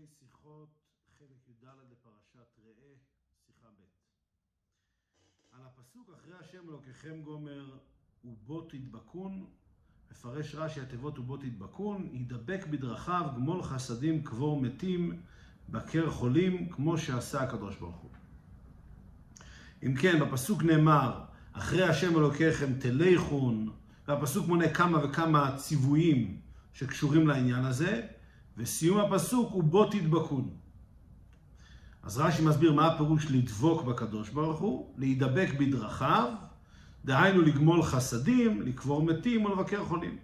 פרקי שיחות, חלק י"ד לפרשת ראה, שיחה ב'. על הפסוק אחרי השם אלוקיכם גומר ובו תדבקון, מפרש רש"י התיבות ובו תדבקון, ידבק בדרכיו גמול חסדים קבור מתים, בקר חולים, כמו שעשה הקדוש ברוך הוא. אם כן, בפסוק נאמר, אחרי השם אלוקיכם תלכון, והפסוק מונה כמה וכמה ציוויים שקשורים לעניין הזה, וסיום הפסוק הוא בו תדבקון. אז רש"י מסביר מה הפירוש לדבוק בקדוש ברוך הוא, להידבק בדרכיו, דהיינו לגמול חסדים, לקבור מתים ולבקר חולים.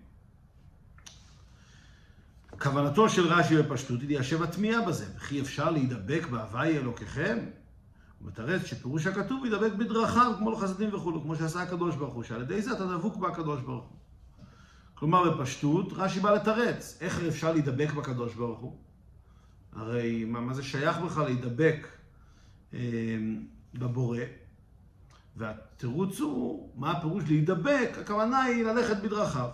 כוונתו של רש"י בפשטות היא ליישב התמיהה בזה, וכי אפשר להידבק בהוואי אלוקיכם? הוא מתרץ שפירוש הכתוב ידבק בדרכיו, כמו לחסדים וכולו, כמו שעשה הקדוש ברוך הוא, שעל ידי זה אתה דבוק בקדוש ברוך הוא. כלומר, בפשטות, רש"י בא לתרץ. איך אפשר להידבק בקדוש ברוך הוא? הרי מה, מה זה שייך בכלל להידבק אה, בבורא? והתירוץ הוא, מה הפירוש להידבק? הכוונה היא ללכת בדרכיו.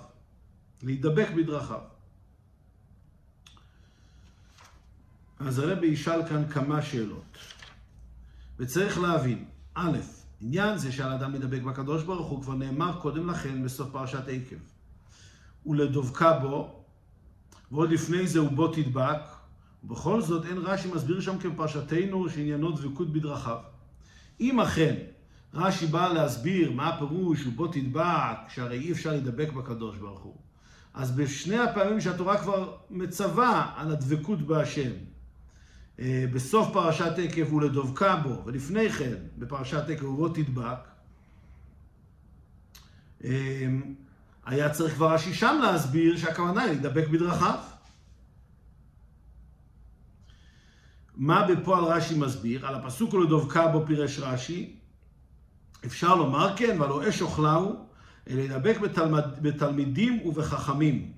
להידבק בדרכיו. אז הרבי ישאל כאן כמה שאלות. וצריך להבין, א', עניין זה שעל אדם להידבק בקדוש ברוך הוא כבר נאמר קודם לכן בסוף פרשת עקב. ולדבקה בו, ועוד לפני זה הוא בו תדבק, ובכל זאת אין רש"י מסביר שם כפרשתנו שעניינו דבקות בדרכיו. אם אכן רש"י בא להסביר מה הפירוש ובו תדבק, שהרי אי אפשר להידבק בקדוש ברוך הוא, אז בשני הפעמים שהתורה כבר מצווה על הדבקות בהשם, אה, בסוף פרשת עקב ולדבקה בו, ולפני כן בפרשת עקב ובו תדבק, אה, היה צריך כבר רש"י שם להסביר שהכוונה היא להידבק בדרכיו. מה בפועל רש"י מסביר? על הפסוק ולדבקה בו פירש רש"י, אפשר לומר כן, והלא אש אוכלהו, להידבק בתלמד, בתלמידים ובחכמים.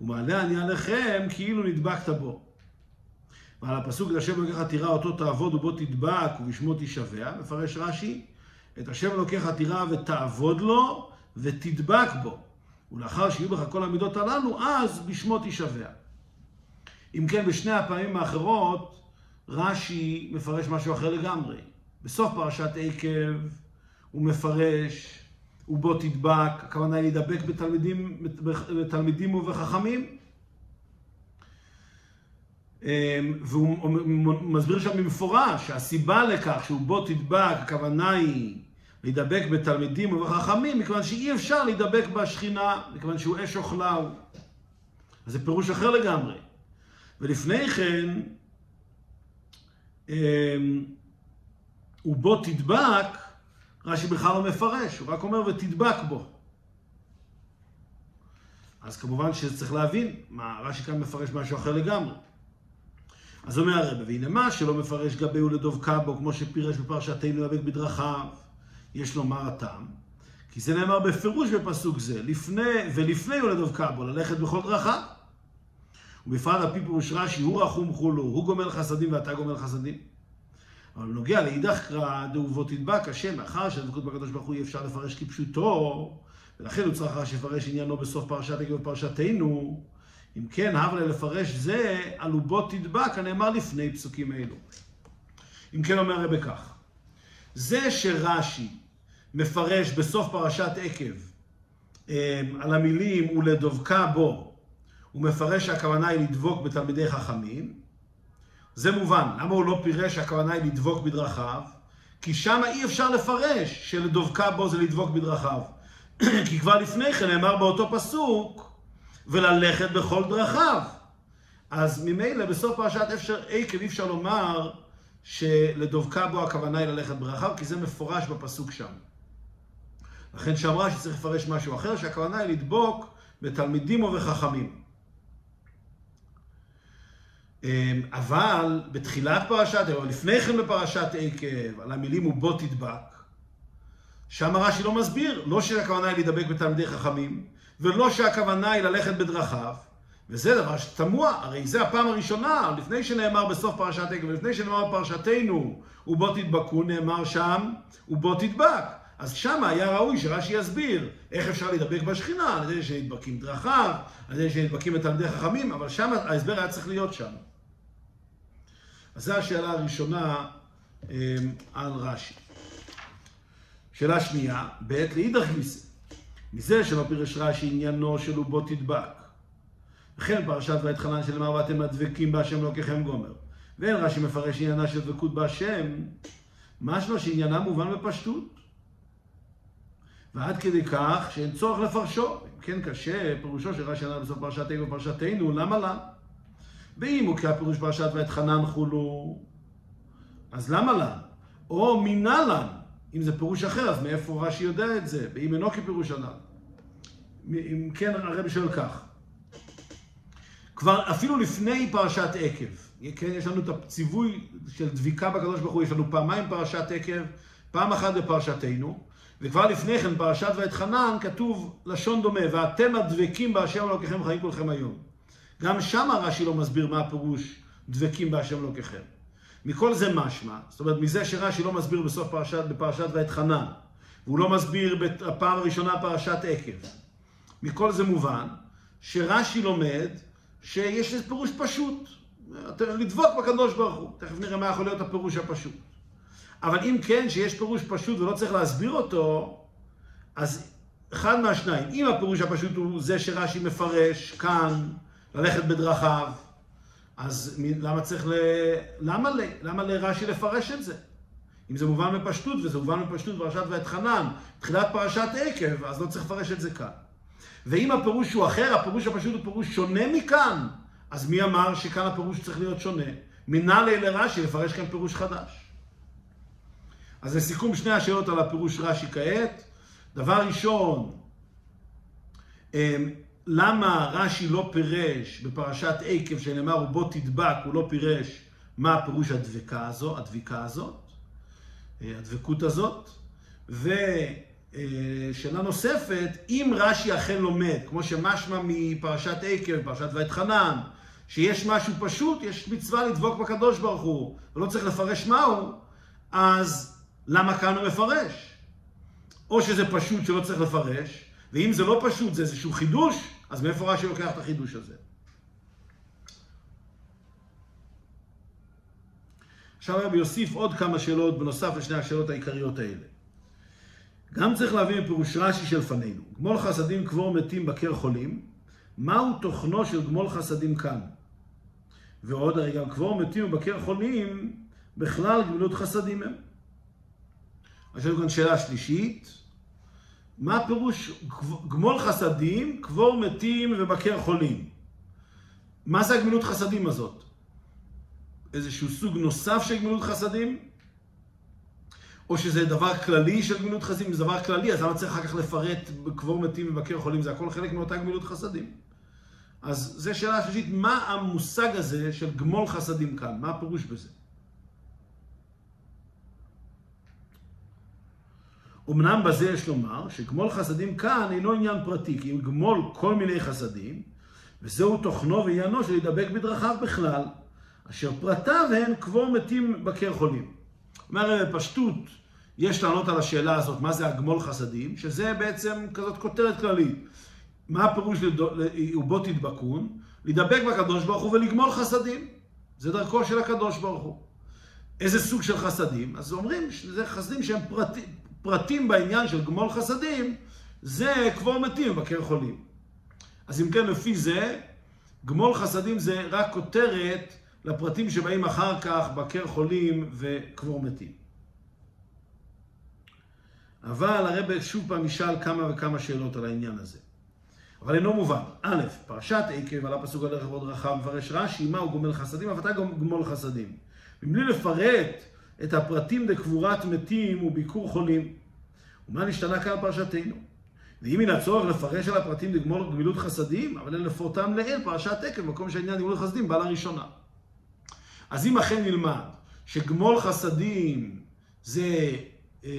ומעלה אני עליכם כאילו נדבקת בו. ועל הפסוק את השם אלוקיך תירא אותו תעבוד ובו תדבק ובשמו תשבע, מפרש רש"י, את השם אלוקיך תירא ותעבוד לו ותדבק בו. ולאחר שיהיו בך כל המידות הללו, אז בשמו תשבע. אם כן, בשני הפעמים האחרות, רש"י מפרש משהו אחר לגמרי. בסוף פרשת עקב הוא מפרש, ובו תדבק, הכוונה היא להידבק בתלמידים, בתלמידים ובחכמים. והוא מסביר שם במפורש שהסיבה לכך שהוא בו תדבק, הכוונה היא להידבק בתלמידים ובחכמים, מכיוון שאי אפשר להידבק בשכינה, מכיוון שהוא אש אוכלהו. אז זה פירוש אחר לגמרי. ולפני כן, ובו תדבק, רש"י בכלל לא מפרש, הוא רק אומר ותדבק בו. אז כמובן שצריך להבין, מה, רש"י כאן מפרש משהו אחר לגמרי. אז אומר הרב, והנה מה שלא מפרש גבי ולדבקה בו, כמו שפירש בפרשתנו לדבק בדרכיו, יש לומר הטעם, כי זה נאמר בפירוש בפסוק זה, לפני ולפני ולדבקה בו, ללכת בכל דרכיו. ובפרט על פי פירוש רש"י, הוא רחום חולו, הוא גומל חסדים ואתה גומל חסדים. אבל בנוגע לאידך קרא דאובו תדבק השם, מאחר שהדבקות בקדוש ברוך הוא אי אפשר לפרש כפשוטו, ולכן הוא צריך רש"י לפרש עניינו בסוף פרשת עקב פרשתנו. אם כן, הבה לפרש זה, על ובו תדבק, הנאמר לפני פסוקים אלו. אם כן אומר הרב כך, זה שרש"י מפרש בסוף פרשת עקב על המילים ולדבקה בו, הוא מפרש שהכוונה היא לדבוק בתלמידי חכמים, זה מובן. למה הוא לא פירש שהכוונה היא לדבוק בדרכיו? כי שם אי אפשר לפרש שלדבקה בו זה לדבוק בדרכיו. כי כבר לפני כן נאמר באותו פסוק, וללכת בכל דרכיו. אז ממילא בסוף פרשת עקב אי אפשר לומר שלדבקה בו הכוונה היא ללכת בדרכיו, כי זה מפורש בפסוק שם. לכן שאמרה שצריך לפרש משהו אחר, שהכוונה היא לדבוק בתלמידים ובחכמים. אבל בתחילת פרשת, או לפני כן בפרשת עקב, על המילים ובו תדבק, שם רש"י לא מסביר, לא שהכוונה היא להידבק בתלמידי חכמים, ולא שהכוונה היא ללכת בדרכיו, וזה דבר שתמוה, הרי זה הפעם הראשונה, לפני שנאמר בסוף פרשת עקב, לפני שנאמר בפרשתנו, ובו תדבקו, נאמר שם, ובו תדבק. אז שם היה ראוי שרש"י יסביר איך אפשר להידבק בשכינה, על ידי שנדבקים דרכיו, על ידי שנדבקים בתלמידי חכמים, אבל שם ההסבר היה צריך להיות שם. אז זו השאלה הראשונה אה, על רש"י. שאלה שנייה, ב' לאידך גיסא, מזה שלא פירש רש"י עניינו של ובו תדבק. וכן פרשת ואתחנן שנאמר ואתם הדבקים בהשם לוקחם גומר. ואין רש"י מפרש עניינה של דבקות בהשם, משמע שעניינה מובן בפשטות. ועד כדי כך שאין צורך לפרשו. אם כן קשה, פירושו של רש"י ענה בסוף פרשת תנו ופרשתנו, למה לה? ואם הוא קרא פירוש פרשת ואתחנן חולו, אז למה לה? או מינה לה. אם זה פירוש אחר, אז מאיפה רש"י יודע את זה? ואם אינו כפירוש הנ"ל. אם כן, הרבי שואל כך. כבר אפילו לפני פרשת עקב, כן, יש לנו את הציווי של דביקה בקדוש ברוך הוא, יש לנו פעמיים פרשת עקב, פעם אחת בפרשתנו, וכבר לפני כן, פרשת ואתחנן, כתוב לשון דומה, ואתם הדבקים בהשם אלוקיכם חיים כולכם היום. גם שם רש"י לא מסביר מה הפירוש דבקים בהשם אלוקיכם. מכל זה משמע, זאת אומרת, מזה שרש"י לא מסביר בסוף פרשת, בפרשת ואתחנן, והוא לא מסביר בפעם הראשונה פרשת עקב. מכל זה מובן שרש"י לומד שיש פירוש פשוט. לדבוק בקדוש ברוך הוא. תכף נראה מה יכול להיות הפירוש הפשוט. אבל אם כן, שיש פירוש פשוט ולא צריך להסביר אותו, אז אחד מהשניים, אם הפירוש הפשוט הוא זה שרש"י מפרש כאן, ללכת בדרכיו, אז למה צריך ל... למה, ל... למה לרש"י לפרש את זה? אם זה מובן בפשטות, וזה מובן בפשטות פרשת ואתחנן, תחילת פרשת עקב, אז לא צריך לפרש את זה כאן. ואם הפירוש הוא אחר, הפירוש הפשוט הוא פירוש שונה מכאן, אז מי אמר שכאן הפירוש צריך להיות שונה? מינה לי לרש"י לפרש כאן פירוש חדש. אז לסיכום שני השאלות על הפירוש רש"י כעת. דבר ראשון, אמ, למה רש"י לא פירש בפרשת עקב שנאמר ובו תדבק, הוא לא פירש מה הפירוש הדבקה הזו, הדביקה הזאת, אה, הדבקות הזאת. ושאלה נוספת, אם רש"י אכן לומד, כמו שמשמע מפרשת עקב, פרשת ואתחנן, שיש משהו פשוט, יש מצווה לדבוק בקדוש ברוך הוא, ולא צריך לפרש מהו, אז למה כאן הוא מפרש? או שזה פשוט שלא צריך לפרש, ואם זה לא פשוט, זה איזשהו חידוש, אז מאיפה רש"י לוקח את החידוש הזה? עכשיו רבי יוסיף עוד כמה שאלות בנוסף לשני השאלות העיקריות האלה. גם צריך להבין מפירוש רש"י שלפנינו. גמול חסדים קבור מתים בקר חולים, מהו תוכנו של גמול חסדים כאן? ועוד, הרי גם קבור מתים ובקר חולים, בכלל גמילות חסדים הם. יש לנו כאן שאלה שלישית, מה הפירוש גמול חסדים, קבור מתים ובקר חולים? מה זה הגמילות חסדים הזאת? איזשהו סוג נוסף של גמילות חסדים? או שזה דבר כללי של גמילות חסדים? אם זה דבר כללי, אז למה צריך אחר כך לפרט קבור מתים ובקר חולים? זה הכל חלק מאותה גמילות חסדים. אז זו שאלה שלישית, מה המושג הזה של גמול חסדים כאן? מה הפירוש בזה? אמנם בזה יש לומר שגמול חסדים כאן אינו עניין פרטי, כי אם גמול כל מיני חסדים, וזהו תוכנו ועניינו של להידבק בדרכיו בכלל, אשר פרטיו הן קבור מתים בקר חולים. אומר בפשטות, יש לענות על השאלה הזאת, מה זה הגמול חסדים, שזה בעצם כזאת כותרת כללית. מה הפירוש ובו תדבקון? להידבק בקדוש ברוך הוא ולגמול חסדים. זה דרכו של הקדוש ברוך הוא. איזה סוג של חסדים? אז אומרים שזה חסדים שהם פרטים, פרטים בעניין של גמול חסדים, זה קבור מתים ובקר חולים. אז אם כן, לפי זה, גמול חסדים זה רק כותרת לפרטים שבאים אחר כך בקר חולים וקבור מתים. אבל הרב שוב פעם ישאל כמה וכמה שאלות על העניין הזה. אבל אינו מובן. א', פרשת עקב על הפסוק הדרך ועוד רחב, מפרש רש"י, מהו גומל חסדים, אף אתה גמול חסדים. מבלי לפרט את הפרטים לקבורת מתים וביקור חולים. ומה נשתנה כאן פרשתנו? ואם מן הצורך לפרש על הפרטים לגמול גמילות חסדים, אבל אין לפורטם לעיל פרשת עקב, מקום שהעניין גמילות חסדים בא לראשונה. אז אם אכן נלמד שגמול חסדים זה אה,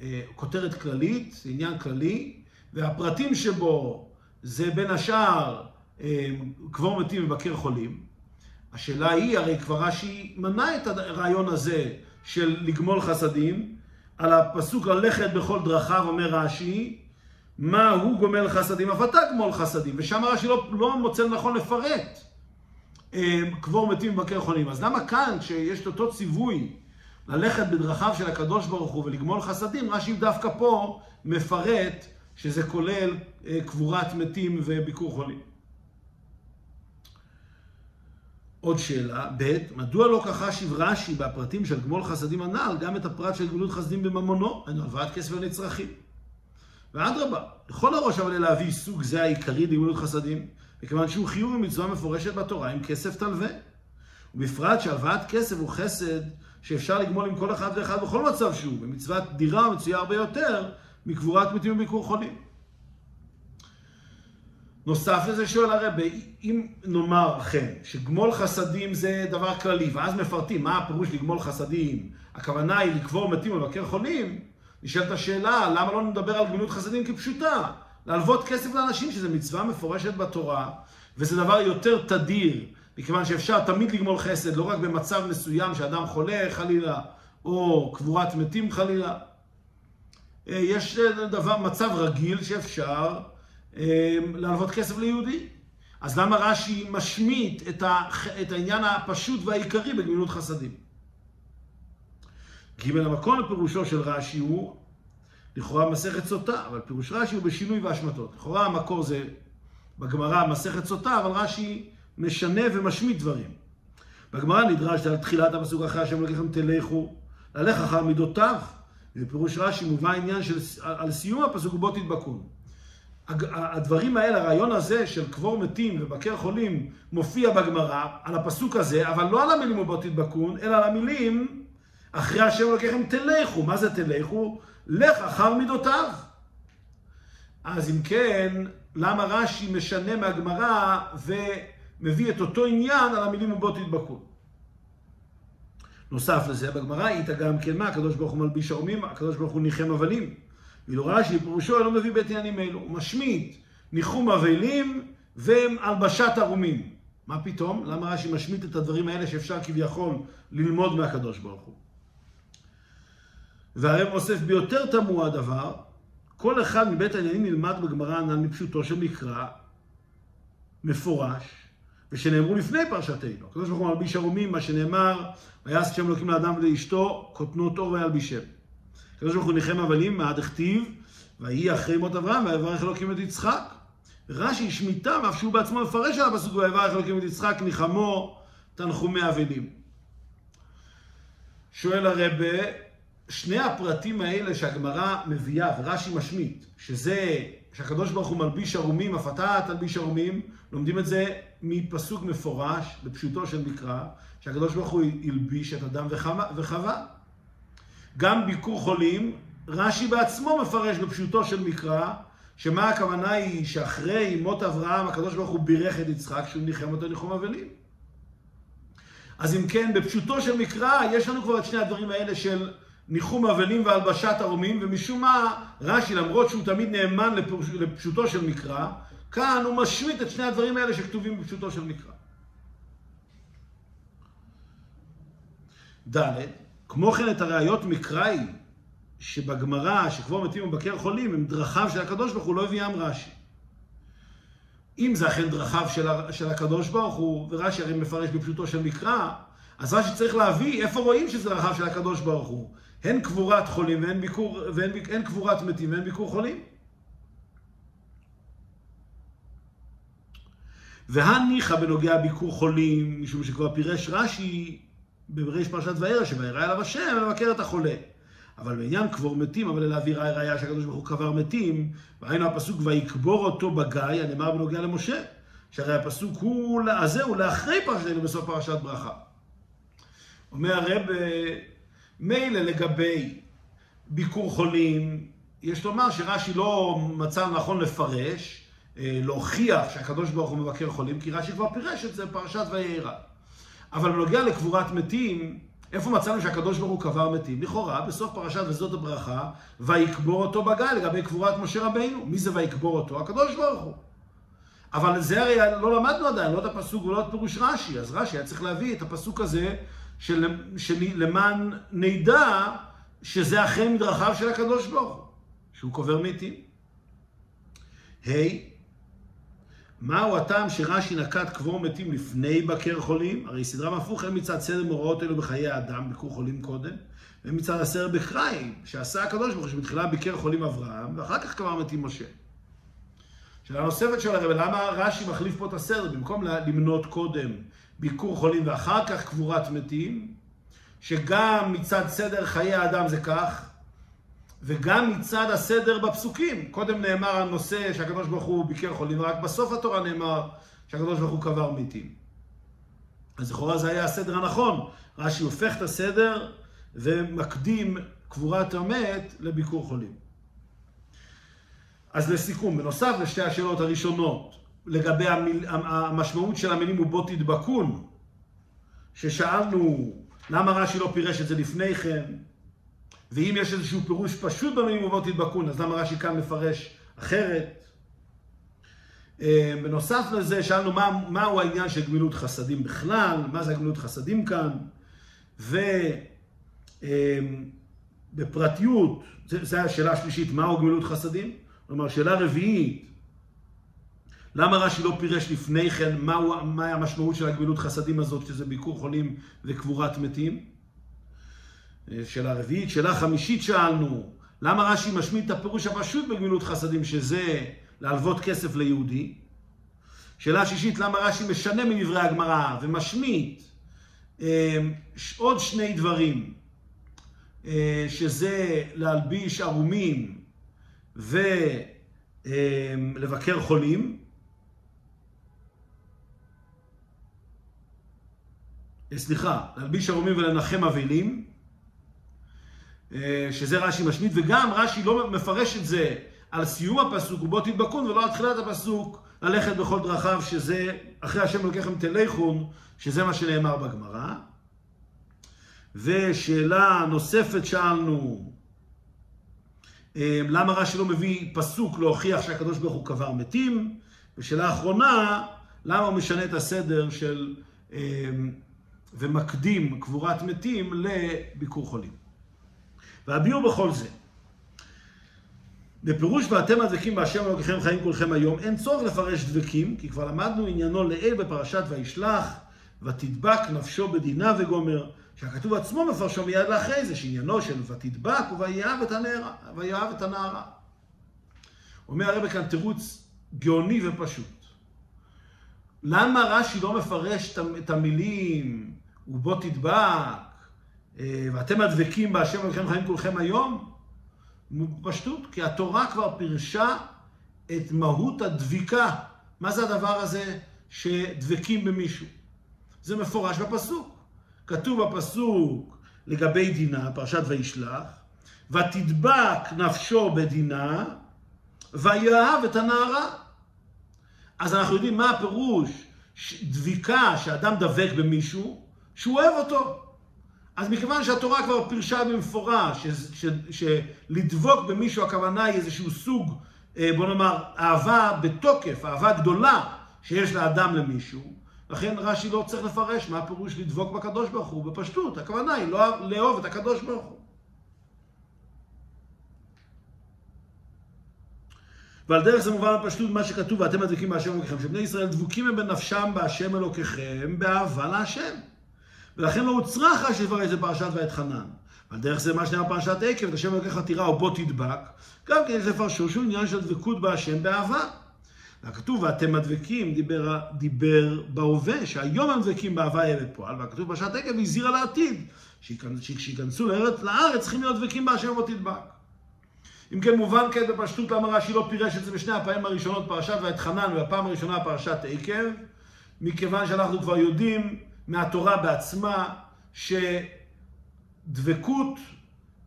אה, כותרת כללית, עניין כללי, והפרטים שבו זה בין השאר אה, קבור מתים ובקר חולים, השאלה היא, הרי כבר רש"י מנה את הרעיון הזה של לגמול חסדים, על הפסוק ללכת בכל דרכיו, אומר רש"י, מה הוא גומל חסדים, אף אתה גמול חסדים, ושם רש"י לא, לא מוצא לנכון לפרט קבור מתים ובקר חולים. אז למה כאן, כשיש את אותו ציווי ללכת בדרכיו של הקדוש ברוך הוא ולגמול חסדים, רש"י דווקא פה מפרט שזה כולל קבורת מתים וביקור חולים. עוד שאלה, ב', מדוע לא כחשיב רש"י בפרטים של גמול חסדים הנ"ל גם את הפרט של גמילות חסדים בממונו, היינו הלוואת כסף לנצרכים. ואדרבה, לכל הראש אבל להביא סוג זה העיקרי לגמילות חסדים, מכיוון שהוא חיוב ומצווה מפורשת בתורה עם כסף תלווה. ובפרט שהלוואת כסף הוא חסד שאפשר לגמול עם כל אחד ואחד בכל מצב שהוא, במצוות דירה מצויה הרבה יותר מקבורת מתים וביקור חולים. נוסף לזה שואל הרבי, אם נאמר אכן שגמול חסדים זה דבר כללי, ואז מפרטים מה הפירוש לגמול חסדים, הכוונה היא לקבור מתים ולבקר חולים, נשאלת השאלה, למה לא נדבר על גמילות חסדים כפשוטה? להלוות כסף לאנשים, שזה מצווה מפורשת בתורה, וזה דבר יותר תדיר, מכיוון שאפשר תמיד לגמול חסד, לא רק במצב מסוים שאדם חולה חלילה, או קבורת מתים חלילה. אה, יש דבר, מצב רגיל שאפשר להלוות כסף ליהודי. אז למה רש"י משמיט את, ה, את העניין הפשוט והעיקרי בגמילות חסדים? ג' המקום לפירושו של רש"י הוא לכאורה מסכת סוטה, אבל פירוש רש"י הוא בשינוי והשמטות. לכאורה המקור זה בגמרא מסכת סוטה, אבל רש"י משנה ומשמיט דברים. בגמרא נדרש על תחילת הפסוק אחרי השם אלוקיכם תלכו, ללך אחר מידותיו. בפירוש רש"י מובא העניין של על סיום הפסוק בו תדבקון. הדברים האלה, הרעיון הזה של קבור מתים ובקר חולים מופיע בגמרא על הפסוק הזה, אבל לא על המילים ובו תדבקון, אלא על המילים אחרי השם אלוקיכם תלכו. מה זה תלכו? לך אחר מידותיו. אז אם כן, למה רש"י משנה מהגמרא ומביא את אותו עניין על המילים ובו תדבקון? נוסף לזה, בגמרא היית גם כן מה, הקדוש ברוך הוא מלביש ערומים, הקדוש ברוך הוא ניחם אבלים. ואילו רש"י פירושו אינו מביא בית עניינים אלו, הוא משמיט ניחום אבלים והלבשת ערומים. מה פתאום? למה רש"י משמיט את הדברים האלה שאפשר כביכול ללמוד מהקדוש ברוך הוא? והרי מוסף ביותר תמוה הדבר, כל אחד מבית העניינים נלמד בגמרא הנ"ל מפשוטו של מקרא מפורש, ושנאמרו לפני פרשתנו. הקדוש ברוך הוא מלביש ערומים, מה שנאמר, ויעש שם אלוקים לאדם ולאשתו, כותנות אור וילבישם. הקדוש ברוך הוא ניחם אבלים, מה דכתיב, ויהי אחרי מות אברהם, ויברך אלוקים את יצחק. רש"י שמיטה, אף שהוא בעצמו מפרש על הפסוק, ויברך אלוקים את יצחק, ניחמו תנחומי אבלים. שואל הרבה, שני הפרטים האלה שהגמרא מביאה ורש"י משמיט, שזה שהקדוש ברוך הוא מלביש ערומים, אף אתה תלביש ערומים, לומדים את זה מפסוק מפורש, בפשוטו של מקרא, שהקדוש ברוך הוא הלביש את אדם וחווה. גם ביקור חולים, רש"י בעצמו מפרש בפשוטו של מקרא, שמה הכוונה היא שאחרי מות אברהם הקדוש ברוך הוא בירך את יצחק שהוא ניחם אותו ניחום אבלים. אז אם כן, בפשוטו של מקרא יש לנו כבר את שני הדברים האלה של ניחום אבלים והלבשת ערומים, ומשום מה רש"י, למרות שהוא תמיד נאמן לפשוטו של מקרא, כאן הוא משמיט את שני הדברים האלה שכתובים בפשוטו של מקרא. ד' כמו כן את הראיות מקראי שבגמרא, שכבור מתים ובקר חולים, הם דרכיו של הקדוש ברוך הוא, לא הביאם רש"י. אם זה אכן דרכיו של, של הקדוש ברוך הוא, ורש"י הרי מפרש בפשוטו של מקרא, אז רש"י צריך להביא איפה רואים שזה דרכיו של הקדוש ברוך הוא. הן קבורת חולים והן ביקור, והן, הן קבורת מתים והן ביקור חולים. והניחא בנוגע ביקור חולים, משום שכבר פירש רש"י בריש פרשת וירא, שוירא אליו השם לבקר את החולה. אבל בעניין קבור מתים, אבל אלא אווירה ראיה שהקדוש ברוך הוא קבר מתים, והיינו הפסוק ויקבור אותו בגיא, הנאמר בנוגע למשה, שהרי הפסוק הוא, הזה לאחרי פרשתנו בסוף פרשת ברכה. אומר הרב, מילא לגבי ביקור חולים, יש לומר שרש"י לא מצא נכון לפרש, אה, להוכיח שהקדוש ברוך הוא מבקר חולים, כי רש"י כבר פירש את זה בפרשת וירא. אבל בנוגע לקבורת מתים, איפה מצאנו שהקדוש ברוך הוא קבר מתים? לכאורה, בסוף פרשת וזאת הברכה, ויקבור אותו בגיא לגבי קבורת משה רבינו. מי זה ויקבור אותו? הקדוש ברוך הוא. אבל זה הרי לא למדנו עדיין, לא את הפסוק ולא את פירוש רש"י. אז רש"י היה צריך להביא את הפסוק הזה, של, שלמען נדע שזה אכן מדרכיו של הקדוש ברוך הוא, שהוא קובר מתים. ה' hey, מהו הטעם שרש"י נקט קבור מתים לפני בקר חולים? הרי סדרם הפוך הן מצד סדר מאורעות אלו בחיי האדם, ביקור חולים קודם, ומצד הסדר בקריים, שעשה הקדוש ברוך הוא שבתחילה ביקר חולים אברהם, ואחר כך קבר מתים משה. שאלה נוספת של הרב, למה רש"י מחליף פה את הסדר? במקום למנות קודם ביקור חולים ואחר כך קבורת מתים, שגם מצד סדר חיי האדם זה כך, וגם מצד הסדר בפסוקים. קודם נאמר הנושא שהקדוש ברוך הוא ביקר חולים, ורק בסוף התורה נאמר שהקדוש ברוך הוא קבר מתים. אז לכאורה זה היה הסדר הנכון. רש"י הופך את הסדר ומקדים קבורת המת לביקור חולים. אז לסיכום, בנוסף לשתי השאלות הראשונות, לגבי המיל, המשמעות של המילים ובו תדבקון, ששאלנו למה רש"י לא פירש את זה לפני כן, ואם יש איזשהו פירוש פשוט במילים ובו תדבקון, אז למה רש"י כאן מפרש אחרת? אה, בנוסף לזה, שאלנו מה, מהו העניין של גמילות חסדים בכלל, מה זה גמילות חסדים כאן, ובפרטיות, אה, זו השאלה השלישית, מהו גמילות חסדים? כלומר, שאלה רביעית, למה רש"י לא פירש לפני כן מהו, מה המשמעות של הגמילות חסדים הזאת, שזה ביקור חולים וקבורת מתים? שאלה רביעית. שאלה חמישית שאלנו, למה רש"י משמיט את הפירוש הפשוט בגמילות חסדים, שזה להלוות כסף ליהודי? שאלה שישית, למה רש"י משנה מדברי הגמרא ומשמיט אה, עוד שני דברים, אה, שזה להלביש ערומים ולבקר חולים. סליחה, להלביש ערומים ולנחם אבלים, שזה רש"י משמיט, וגם רש"י לא מפרש את זה על סיום הפסוק ובו תדבקון, ולא על תחילת הפסוק ללכת בכל דרכיו, שזה אחרי השם לוקחם תלכון, שזה מה שנאמר בגמרא. ושאלה נוספת שאלנו, אה, למה רש"י לא מביא פסוק להוכיח שהקדוש ברוך הוא קבר מתים? ושאלה אחרונה, למה הוא משנה את הסדר של אה, ומקדים קבורת מתים לביקור חולים? והביאו בכל זה. בפירוש ואתם הדבקים בהשם אלוקיכם חיים כולכם היום, אין צורך לפרש דבקים, כי כבר למדנו עניינו לעיל בפרשת וישלח, ותדבק נפשו בדינה וגומר, שהכתוב עצמו מפרשו מיד לאחרי זה, שעניינו של ותדבק ויאהב את הנערה. אומר הרב כאן תירוץ גאוני ופשוט. למה רש"י לא מפרש את המילים ובו תדבק ואתם הדבקים בהשם אלוהיכם חיים כולכם היום? בפשטות, כי התורה כבר פירשה את מהות הדביקה. מה זה הדבר הזה שדבקים במישהו? זה מפורש בפסוק. כתוב בפסוק לגבי דינה, פרשת וישלח, ותדבק נפשו בדינה, ויאהב את הנערה. אז אנחנו יודעים מה הפירוש דביקה, שאדם דבק במישהו, שהוא אוהב אותו. אז מכיוון שהתורה כבר פירשה במפורש שלדבוק במישהו הכוונה היא איזשהו סוג, אה, בוא נאמר, אהבה בתוקף, אהבה גדולה שיש לאדם למישהו, לכן רש"י לא צריך לפרש מה הפירוש לדבוק בקדוש ברוך הוא בפשטות, הכוונה היא לא לאהוב את הקדוש ברוך הוא. ועל דרך זה מובן בפשטות מה שכתוב, ואתם הדבקים בהשם אלוקיכם, שבני ישראל דבוקים הם בנפשם בהשם אלוקיכם, באהבה להשם. ולכן לא הוצרך רש"י לפרש את פרשת ואת חנן. ועל דרך זה מה שנאמר פרשת עקב, את השם אלוקיך תירא ובו תדבק, גם כן יש לפרשו שהוא עניין של דבקות בהשם באהבה. והכתוב, ואתם הדבקים, דיבר, דיבר בהווה, שהיום הם דבקים באהבה יהיה בפועל, והכתוב בשעת עקב הזהיר על העתיד, שכשייכנסו לארץ, לארץ צריכים להיות דבקים בהשם ובו תדבק. אם כן מובן כעת בפשטות למה רש"י לא פירש את זה בשני הפעמים הראשונות פרשת ואתחנן ובפעם הראשונה פרשת עקב, מכיוון שאנחנו כבר יודעים מהתורה בעצמה שדבקות,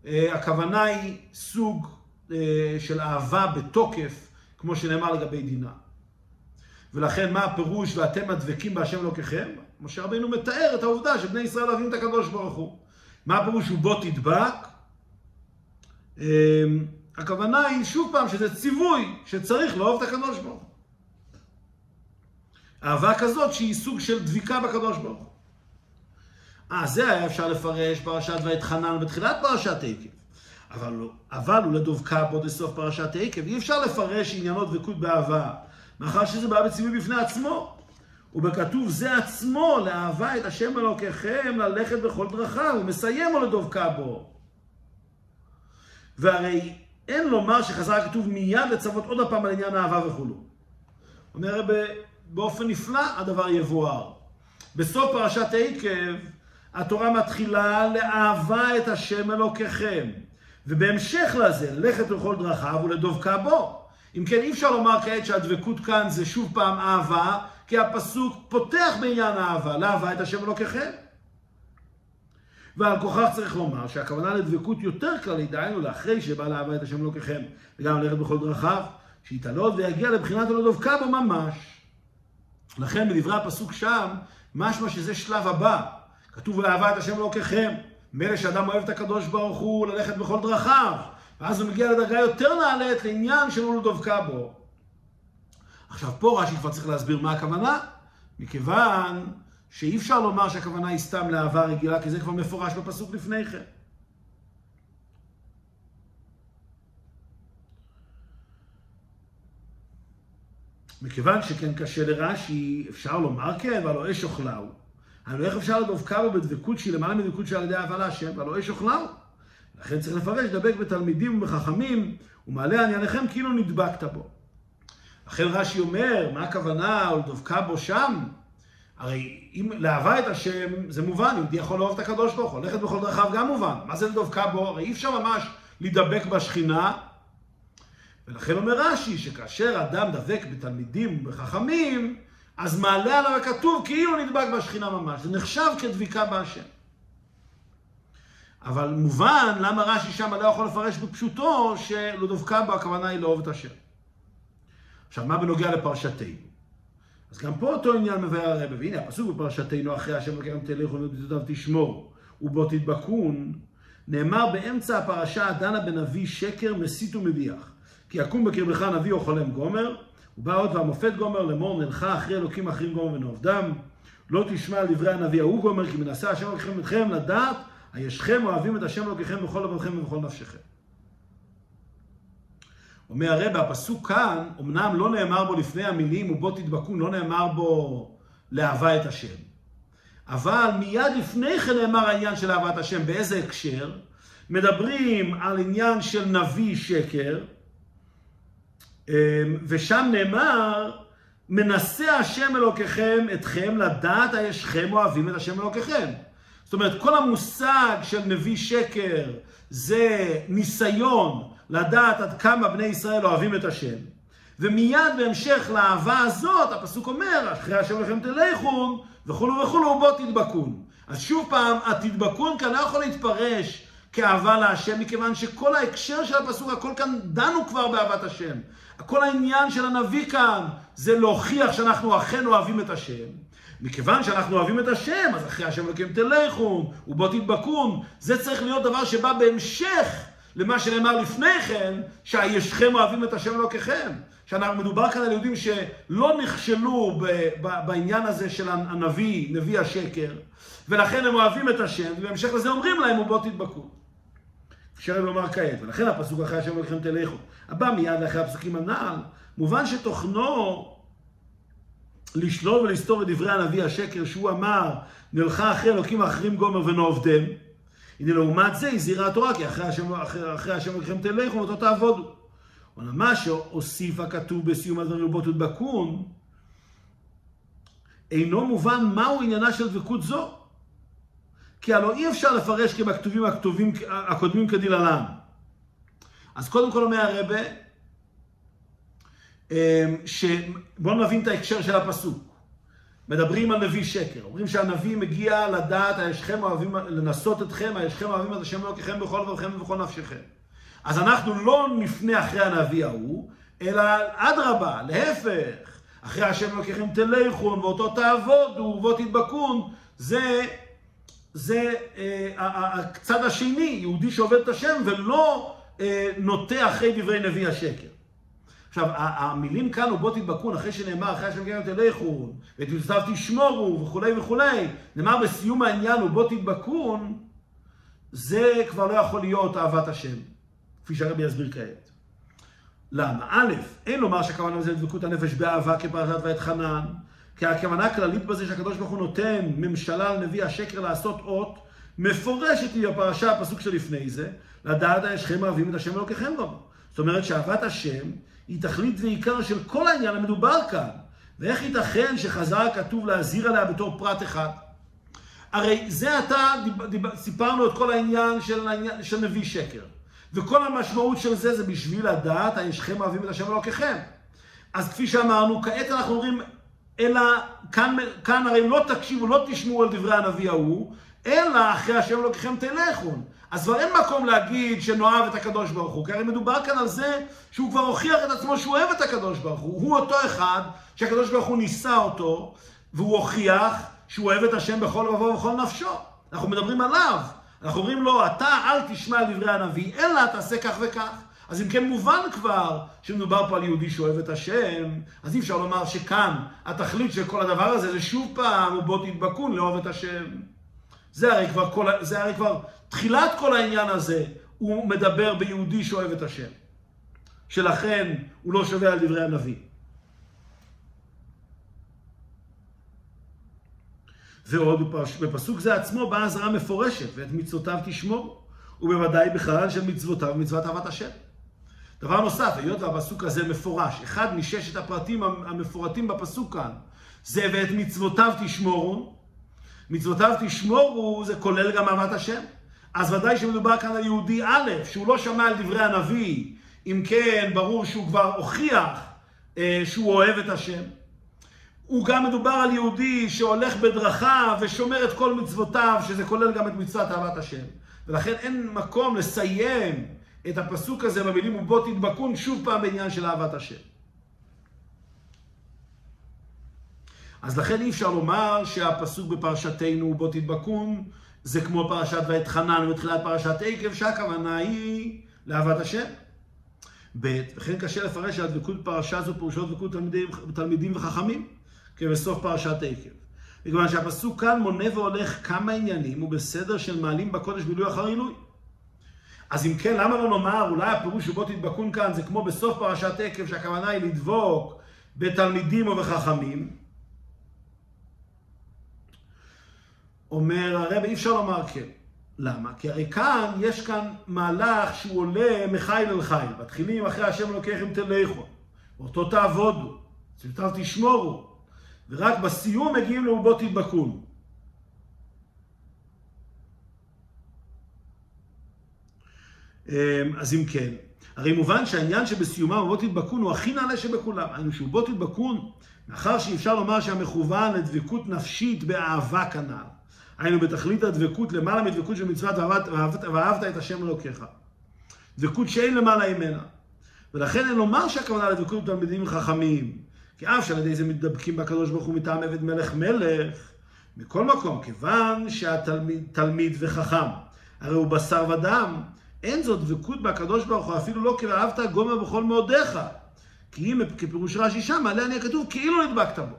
אה, הכוונה היא סוג אה, של אהבה בתוקף, כמו שנאמר לגבי דינה. ולכן מה הפירוש ואתם הדבקים בהשם אלוקיכם? משה רבינו מתאר את העובדה שבני ישראל אוהבים את הקדוש ברוך הוא. מה הפירוש הוא בוא תדבק? אמ, הכוונה היא שוב פעם שזה ציווי שצריך לאהוב את הקדוש ברוך הוא. אהבה כזאת שהיא סוג של דביקה בקדוש ברוך הוא. אה, זה היה אפשר לפרש פרשת ואתחנן בתחילת פרשת עקב. אבל, אבל הוא לדבקה בו בסוף פרשת עקב. אי אפשר לפרש עניינות דבקות באהבה מאחר שזה בא בציווי בפני עצמו. ובכתוב זה עצמו, לאהבה את השם אלוקיכם, ללכת בכל דרכיו, הוא מסיים לדבקה בו. והרי אין לומר שחזר הכתוב מיד לצוות עוד הפעם על עניין האהבה וכולו. אומר באופן נפלא הדבר יבואר. בסוף פרשת עקב, התורה מתחילה לאהבה את השם אלוקיכם. ובהמשך לזה, ללכת בכל דרכיו ולדבקה בו. אם כן, אי אפשר לומר כעת שהדבקות כאן זה שוב פעם אהבה, כי הפסוק פותח בעניין האהבה, לאהבה את השם אלוקיכם. ועל כוכך צריך לומר שהכוונה לדבקות יותר כללית, דהיינו לאחרי שבא לאהבה את השם אלוקיכם, וגם ללכת בכל דרכיו, שיתעלות ויגיע לבחינת הלא בו ממש. לכן בדברי הפסוק שם, משמע שזה שלב הבא. כתוב לאהבה את השם אלוקיכם. מילא שאדם אוהב את הקדוש ברוך הוא ללכת בכל דרכיו, ואז הוא מגיע לדרגה יותר נעלית לעניין שלא לדבקה בו. עכשיו פה רש"י כבר צריך להסביר מה הכוונה, מכיוון שאי אפשר לומר שהכוונה היא סתם לאהבה רגילה, כי זה כבר מפורש בפסוק לפני כן. מכיוון שכן קשה לרש"י, אפשר לומר כן, והלא אש אוכלהו. הלוא איך אפשר לדבקה בו בדבקות שהיא למעלה מדבקות שעל ידי אהבה להשם, והלא אש אוכלהו. לכן צריך לפרש, דבק בתלמידים ובחכמים, ומעלה ענייניכם כאילו נדבקת בו. לכן רש"י אומר, מה הכוונה, או לדבקה בו שם? הרי אם לאהבה את השם, זה מובן, יהודי יכול לאהוב את הקדוש ברוך הוא, ללכת בכל דרכיו גם מובן. מה זה לדבקה בו? הרי אי אפשר ממש להידבק בשכינה. ולכן אומר רש"י, שכאשר אדם דבק בתלמידים ובחכמים, אז מעלה עליו הכתוב כאילו נדבק בשכינה ממש. זה נחשב כדביקה בהשם. אבל מובן למה רש"י שם לא יכול לפרש בפשוטו שלא דבקה בו הכוונה היא לאהוב את השם. עכשיו, מה בנוגע לפרשתנו? אז גם פה אותו עניין מבאר הרבה, והנה הפסוק בפרשתנו אחרי השם וקרם תלכו ובדידותיו תשמור ובו תדבקון, נאמר באמצע הפרשה הדנה בנביא שקר מסית ומדיח. כי יקום בקרבך נביא או חולם גומר, ובא עוד והמופת גומר לאמור נלכה אחרי אלוקים אחרים גומר ונעובדם. לא תשמע על דברי הנביא ההוא גומר, כי מנסה השם אלוקיכם אתכם לדעת, הישכם אוהבים את השם אלוקיכם בכל לבבכם ובכל נפשכם. אומר הרב, הפסוק כאן, אמנם לא נאמר בו לפני המילים ובו תדבקו, לא נאמר בו לאהבה את השם. אבל מיד לפני כן נאמר העניין של אהבת השם, באיזה הקשר? מדברים על עניין של נביא שקר, ושם נאמר, מנסה השם אלוקיכם אתכם לדעת הישכם אוהבים את השם אלוקיכם. זאת אומרת, כל המושג של נביא שקר זה ניסיון לדעת עד כמה בני ישראל אוהבים את השם. ומיד בהמשך לאהבה הזאת, הפסוק אומר, אחרי השם לכם תלכון, וכולו וכולו, בוא תדבקון. אז שוב פעם, התדבקון כאן לא יכול להתפרש כאהבה להשם, מכיוון שכל ההקשר של הפסוק, הכל כאן דנו כבר באהבת השם. כל העניין של הנביא כאן זה להוכיח שאנחנו אכן אוהבים את השם. מכיוון שאנחנו אוהבים את השם, אז אחרי השם אלוקים תלכון, ובוא תדבקון, זה צריך להיות דבר שבא בהמשך למה שנאמר לפני כן, שהישכם אוהבים את השם אלוקיכם. שמדובר כאן על יהודים שלא נכשלו בעניין הזה של הנביא, נביא השקר, ולכן הם אוהבים את השם, ובהמשך לזה אומרים להם, ובוא תדבקו. אפשר לומר כעת, ולכן הפסוק אחרי השם אלוקיכם תלכו. הבא מיד אחרי הפסוקים הנ"ל, מובן שתוכנו לשלול ולסתור את דברי הנביא השקר שהוא אמר, נלכה אחרי אלוקים האחרים גומר ונעובדם. הנה לעומת זה הזהירה התורה, כי אחרי השם, השם אלוהיכם תלכו ואותו תעבודו. אבל מה שהוסיף הכתוב בסיום הדברים ובו תדבקון, אינו מובן מהו עניינה של דבקות זו. כי הלוא אי אפשר לפרש כבכתובים הכתובים, הקודמים כדלהלן. אז קודם כל אומר הרבה, אמ, בואו נבין את ההקשר של הפסוק. מדברים על נביא שקר. אומרים שהנביא מגיע לדעת, הישכם אוהבים, לנסות אתכם, הישכם אוהבים את השם אלוקיכם בכל לבבכם ובכל נפשכם. אז אנחנו לא נפנה אחרי הנביא ההוא, אלא אדרבה, להפך. אחרי השם אלוקיכם תלכון, ואותו תעבודו, ובו תדבקון, זה, זה אה, הצד השני, יהודי שעובד את השם ולא אה, נוטה אחרי דברי נביא השקר. עכשיו, המילים כאן, ובוא תדבקון, אחרי שנאמר, אחרי השם כן תלכו, ואת יוצאיו תשמורו, וכולי וכולי, נאמר בסיום העניין, ובוא תדבקון, זה כבר לא יכול להיות אהבת השם, כפי שהרבי יסביר כעת. למה? א', אין לומר שהכוונה לזה דבקות הנפש באהבה כפרשת ואת חנן, כי הכוונה הכללית בזה שהקדוש ברוך הוא נותן ממשלה לנביא השקר לעשות אות, מפורשת היא בפרשה, הפסוק שלפני זה, לדעת הישכם אוהבים את השם אלוקיכם רבו. זאת אומרת שאהבת השם היא תכלית ועיקר של כל העניין המדובר כאן. ואיך ייתכן שחזר כתוב להזהיר עליה בתור פרט אחד? הרי זה עתה סיפרנו את כל העניין של, העניין של נביא שקר. וכל המשמעות של זה זה בשביל לדעת הישכם אוהבים את השם אלוקיכם. אז כפי שאמרנו, כעת אנחנו אומרים, אלא כאן, כאן הרי לא תקשיבו, לא תשמעו על דברי הנביא ההוא, אלא אחרי השם אלוקיכם תלכו. אז כבר אין מקום להגיד שנאהב את הקדוש ברוך הוא, כי הרי מדובר כאן על זה שהוא כבר הוכיח את עצמו שהוא אוהב את הקדוש ברוך הוא. הוא אותו אחד שהקדוש ברוך הוא ניסה אותו, והוא הוכיח שהוא אוהב את השם בכל לבוא ובכל נפשו. אנחנו מדברים עליו. אנחנו אומרים לו, אתה אל תשמע דברי הנביא, אלא תעשה כך וכך. אז אם כן מובן כבר שמדובר פה על יהודי שאוהב את השם, אז אי אפשר לומר שכאן התכלית של כל הדבר הזה זה שוב פעם, ובוא תדבקון לאהוב את השם. זה הרי כבר, כל, זה הרי כבר תחילת כל העניין הזה, הוא מדבר ביהודי שאוהב את השם. שלכן הוא לא שווה על דברי הנביא. ועוד בפסוק זה עצמו באה אזהרה מפורשת, ואת מצוותיו תשמור, ובוודאי בכלל של מצוותיו ומצוות אהבת השם. דבר נוסף, היות והפסוק הזה מפורש, אחד מששת הפרטים המפורטים בפסוק כאן, זה ואת מצוותיו תשמורו, מצוותיו תשמורו זה כולל גם אהבת השם. אז ודאי שמדובר כאן על יהודי א', שהוא לא שמע על דברי הנביא, אם כן, ברור שהוא כבר הוכיח אה, שהוא אוהב את השם. הוא גם מדובר על יהודי שהולך בדרכיו ושומר את כל מצוותיו, שזה כולל גם את מצוות אהבת השם. ולכן אין מקום לסיים את הפסוק הזה במילים ובו תדבקון שוב פעם בעניין של אהבת השם. אז לכן אי אפשר לומר שהפסוק בפרשתנו ובו תדבקון זה כמו פרשת ואתחנן בתחילת פרשת עקב, שהכוונה היא לאהבת השם. ב', וכן קשה לפרש שהדבקות פרשה זו פירושו דבקות תלמידים, תלמידים וחכמים. כבסוף פרשת עקב. מכיוון שהפסוק כאן מונה והולך כמה עניינים, ובסדר של מעלים בקודש מילוי אחר עילוי. אז אם כן, למה לא נאמר, אולי הפירוש שבו תדבקון כאן זה כמו בסוף פרשת עקב, שהכוונה היא לדבוק בתלמידים ובחכמים? אומר הרב, אי אפשר לומר כן. למה? כי הרי כאן, יש כאן מהלך שהוא עולה מחיל אל חיל. מתחילים אחרי השם אלוקיכם תלכו, ואותו תעבודו, צוותיו תשמורו, ורק בסיום מגיעים לאובו תדבקון. אז אם כן, הרי מובן שהעניין שבסיומם ובו תדבקון הוא הכי נעלה שבכולם. היינו שבו תדבקון, מאחר שאי אפשר לומר שהמכוון לדבקות נפשית באהבה כנ"ל. היינו בתכלית הדבקות למעלה מדבקות של מצוות ואהבת, ואהבת את השם אלוקיך. דבקות שאין למעלה ממנה. ולכן אין לומר שהכוונה לדבקות בתלמידים חכמים. כי אף שעל ידי זה מתדבקים בקדוש ברוך הוא מטעם עבד מלך מלך, מכל מקום, כיוון שהתלמיד תלמיד וחכם, הרי הוא בשר ודם, אין זאת דבקות בקדוש ברוך הוא, אפילו לא כאהבת גומר בכל מאודיך. כי אם כפירוש רש"י שם, מעלה אני הכתוב, כאילו נדבקת בו.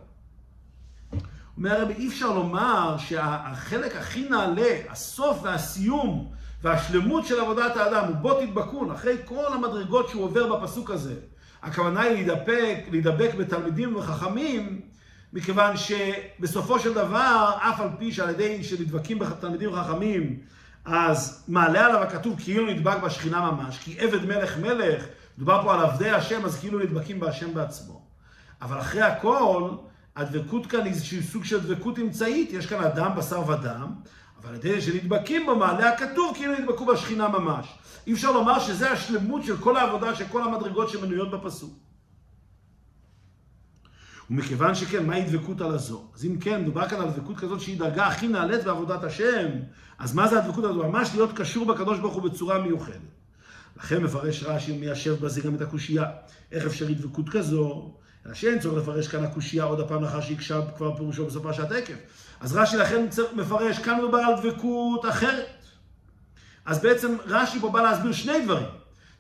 אומר הרבי, אי אפשר לומר שהחלק הכי נעלה, הסוף והסיום והשלמות של עבודת האדם הוא בוא תדבקון, אחרי כל המדרגות שהוא עובר בפסוק הזה, הכוונה היא להידבק, להידבק בתלמידים וחכמים, מכיוון שבסופו של דבר, אף על פי שעל ידי שנדבקים בתלמידים וחכמים, אז מעלה עליו הכתוב כאילו נדבק בשכינה ממש, כי עבד מלך מלך, מדובר פה על עבדי השם, אז כאילו נדבקים בהשם בעצמו. אבל אחרי הכל, הדבקות כאן היא איזשהו סוג של דבקות אמצעית, יש כאן אדם, בשר ודם, אבל על ידי שנדבקים בו, מעלה הכתוב כאילו נדבקו בשכינה ממש. אי אפשר לומר שזה השלמות של כל העבודה, של כל המדרגות שמנויות בפסוק. ומכיוון שכן, מהי דבקות על הזו? אז אם כן, מדובר כאן על דבקות כזאת שהיא דרגה הכי נעלית בעבודת השם, אז מה זה הדבקות הזו? ממש להיות קשור בקדוש ברוך הוא בצורה מיוחדת. לכן מפרש רש"י מיישב בזה גם את הקושייה. איך אפשרי דבקות כזו? אלא שאין צורך לפרש כאן הקושייה עוד הפעם לאחר שהקשה כבר פירושו בסופה שעת עקב. אז רש"י לכן מפרש, כאן מדובר על דבקות אחרת. אז בעצם רש"י פה בא להסביר שני דברים.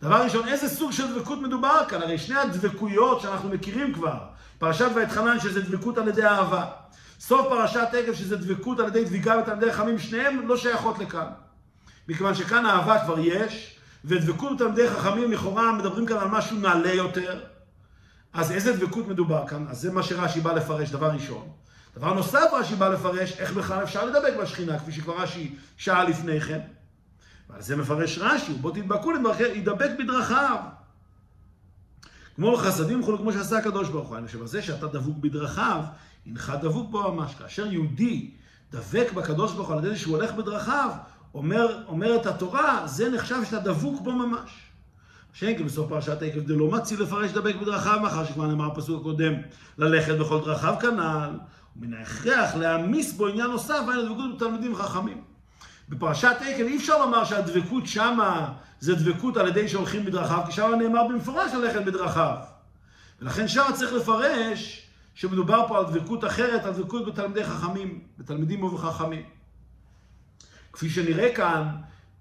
דבר ראשון, איזה סוג של דבקות מדובר כאן? הרי שני הדבקויות שאנחנו מכירים כבר, פרשת ואתחנן שזה דבקות על ידי אהבה. סוף פרשת עקב שזה דבקות על ידי דביקה ותלמידי חכמים, שניהם לא שייכות לכאן. מכיוון שכאן אהבה כבר יש, ודבקות בתלמידי חכמים לכאורה מדברים כאן על משהו נעלה יותר. אז איזה דבקות מדובר כאן? אז זה מה שרש"י בא לפרש, דבר ראשון. דבר נוסף רש"י בא לפרש, איך בכלל אפשר לדבק בשכינה, כפי שכבר רש"י שעה לפני כן. ועל זה מפרש רש"י, בוא תדבקו ידבק בדרכיו. כמו חסדים וכו', כמו שעשה הקדוש ברוך הוא. חושב, זה שאתה דבוק בדרכיו, הנך דבוק בו ממש. כאשר יהודי דבק בקדוש ברוך הוא על ידי שהוא הולך בדרכיו, אומר, אומרת התורה, זה נחשב שאתה דבוק בו ממש. שאין כי בסוף פרשת עקב דלא מציל לפרש דבק בדרכיו, מאחר שכבר נאמר הפסוק הקודם, ללכת בכל דרכיו כנ"ל, ומן ההכרח להעמיס בו עניין נוסף, היינו דבקות בתלמידים חכמים. בפרשת עקב אי אפשר לומר שהדבקות שמה זה דבקות על ידי שהולכים בדרכיו, כי שמה נאמר במפורש ללכת בדרכיו. ולכן שמה צריך לפרש שמדובר פה על דבקות אחרת, על דבקות בתלמידי חכמים, בתלמידים ובחכמים. כפי שנראה כאן,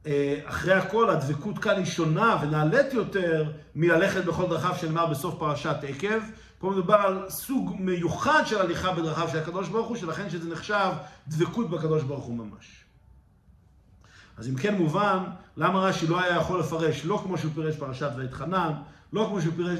אה, אחרי הכל הדבקות כאן היא שונה ונעלית יותר מללכת בכל דרכיו שנאמר בסוף פרשת עקב. פה מדובר על סוג מיוחד של הליכה בדרכיו של הקדוש ברוך הוא, שלכן שזה נחשב דבקות בקדוש ברוך הוא ממש. אז אם כן מובן, למה רש"י לא היה יכול לפרש לא כמו שהוא פירש פרשת ואת חנן, לא כמו שהוא פירש,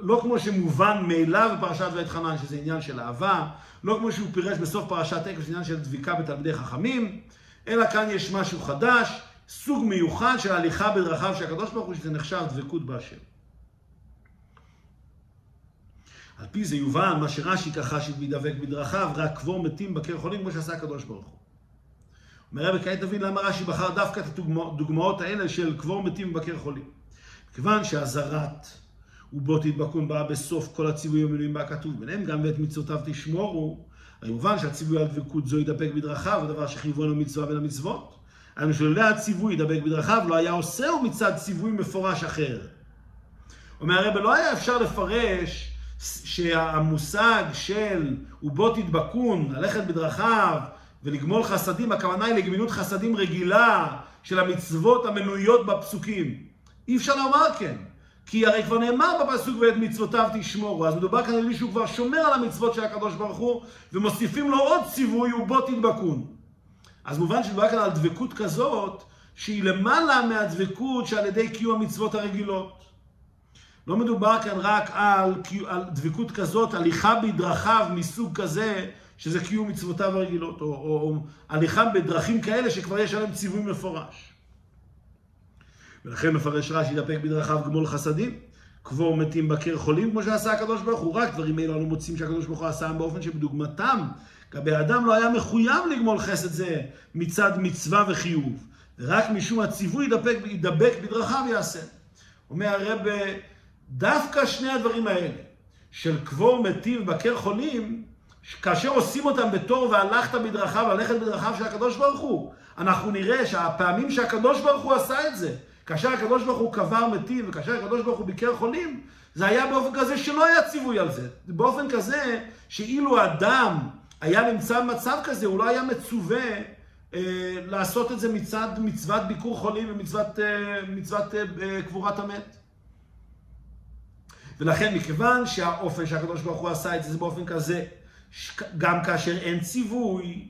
לא כמו שמובן מאליו בפרשת ואת חנן, שזה עניין של אהבה, לא כמו שהוא פירש בסוף פרשת עקב, שזה עניין של דביקה בתלמידי חכמים, אלא כאן יש משהו חדש, סוג מיוחד של הליכה בדרכיו של הקדוש ברוך הוא, שזה נחשב דבקות באשר. על פי זה יובן מה שרש"י ככה שמדבק בדרכיו, רק קבור מתים בקר חולים, כמו שעשה הקדוש ברוך הוא. אומר רבי, כעת תבין למה רש"י בחר דווקא את הדוגמאות האלה של קבור מתים ובקר חולים. כיוון שהזרת ובו תדבקון באה בסוף כל הציוויים המנויים בה כתוב, ביניהם גם ואת מצוותיו תשמורו, הרי מובן שהציווי על דבקות זו ידבק בדרכיו, הוא דבר שחייבו לו מצווה בין המצוות. היינו שלולא הציווי ידבק בדרכיו, לא היה עושהו מצד ציווי מפורש אחר. אומר הרב, לא היה אפשר לפרש שהמושג של ובו תדבקון, ללכת בדרכיו ולגמול חסדים, הכוונה היא לגמילות חסדים רגילה של המצוות המנויות בפסוקים. אי אפשר לומר כן. כי הרי כבר נאמר בפסוק ואת מצוותיו תשמורו, אז מדובר כאן על מישהו כבר שומר על המצוות של הקדוש ברוך הוא, ומוסיפים לו עוד ציווי ובו תדבקון. אז מובן שמדובר כאן על דבקות כזאת, שהיא למעלה מהדבקות שעל ידי קיום המצוות הרגילות. לא מדובר כאן רק על, על דבקות כזאת, הליכה בדרכיו מסוג כזה, שזה קיום מצוותיו הרגילות, או, או, או הליכה בדרכים כאלה שכבר יש עליהם ציווי מפורש. ולכן מפרש רש"י דפק בדרכיו גמול חסדים, קבור מתים בקר חולים, כמו שעשה הקדוש ברוך הוא. רק דברים אלו אנו מוצאים שהקדוש ברוך הוא עשה באופן שבדוגמתם, כבי האדם לא היה מחויב לגמול חסד זה מצד מצווה וחיוב. ורק משום הציווי ידבק, ידבק בדרכיו יעשה. אומר הרב, דווקא שני הדברים האלה, של קבור מתים ובקר חולים, כאשר עושים אותם בתור והלכת בדרכיו, ללכת בדרכיו של הקדוש ברוך הוא, אנחנו נראה שהפעמים שהקדוש ברוך הוא עשה את זה, כאשר הקדוש ברוך הוא קבר מתים וכאשר הקדוש ברוך הוא ביקר חולים, זה היה באופן כזה שלא היה ציווי על זה. באופן כזה שאילו אדם היה נמצא במצב כזה, הוא לא היה מצווה אה, לעשות את זה מצד מצוות ביקור חולים ומצוות אה, מצוות, אה, קבורת המת. ולכן מכיוון שהאופן שהקדוש ברוך הוא עשה את זה, זה באופן כזה, גם כאשר אין ציווי,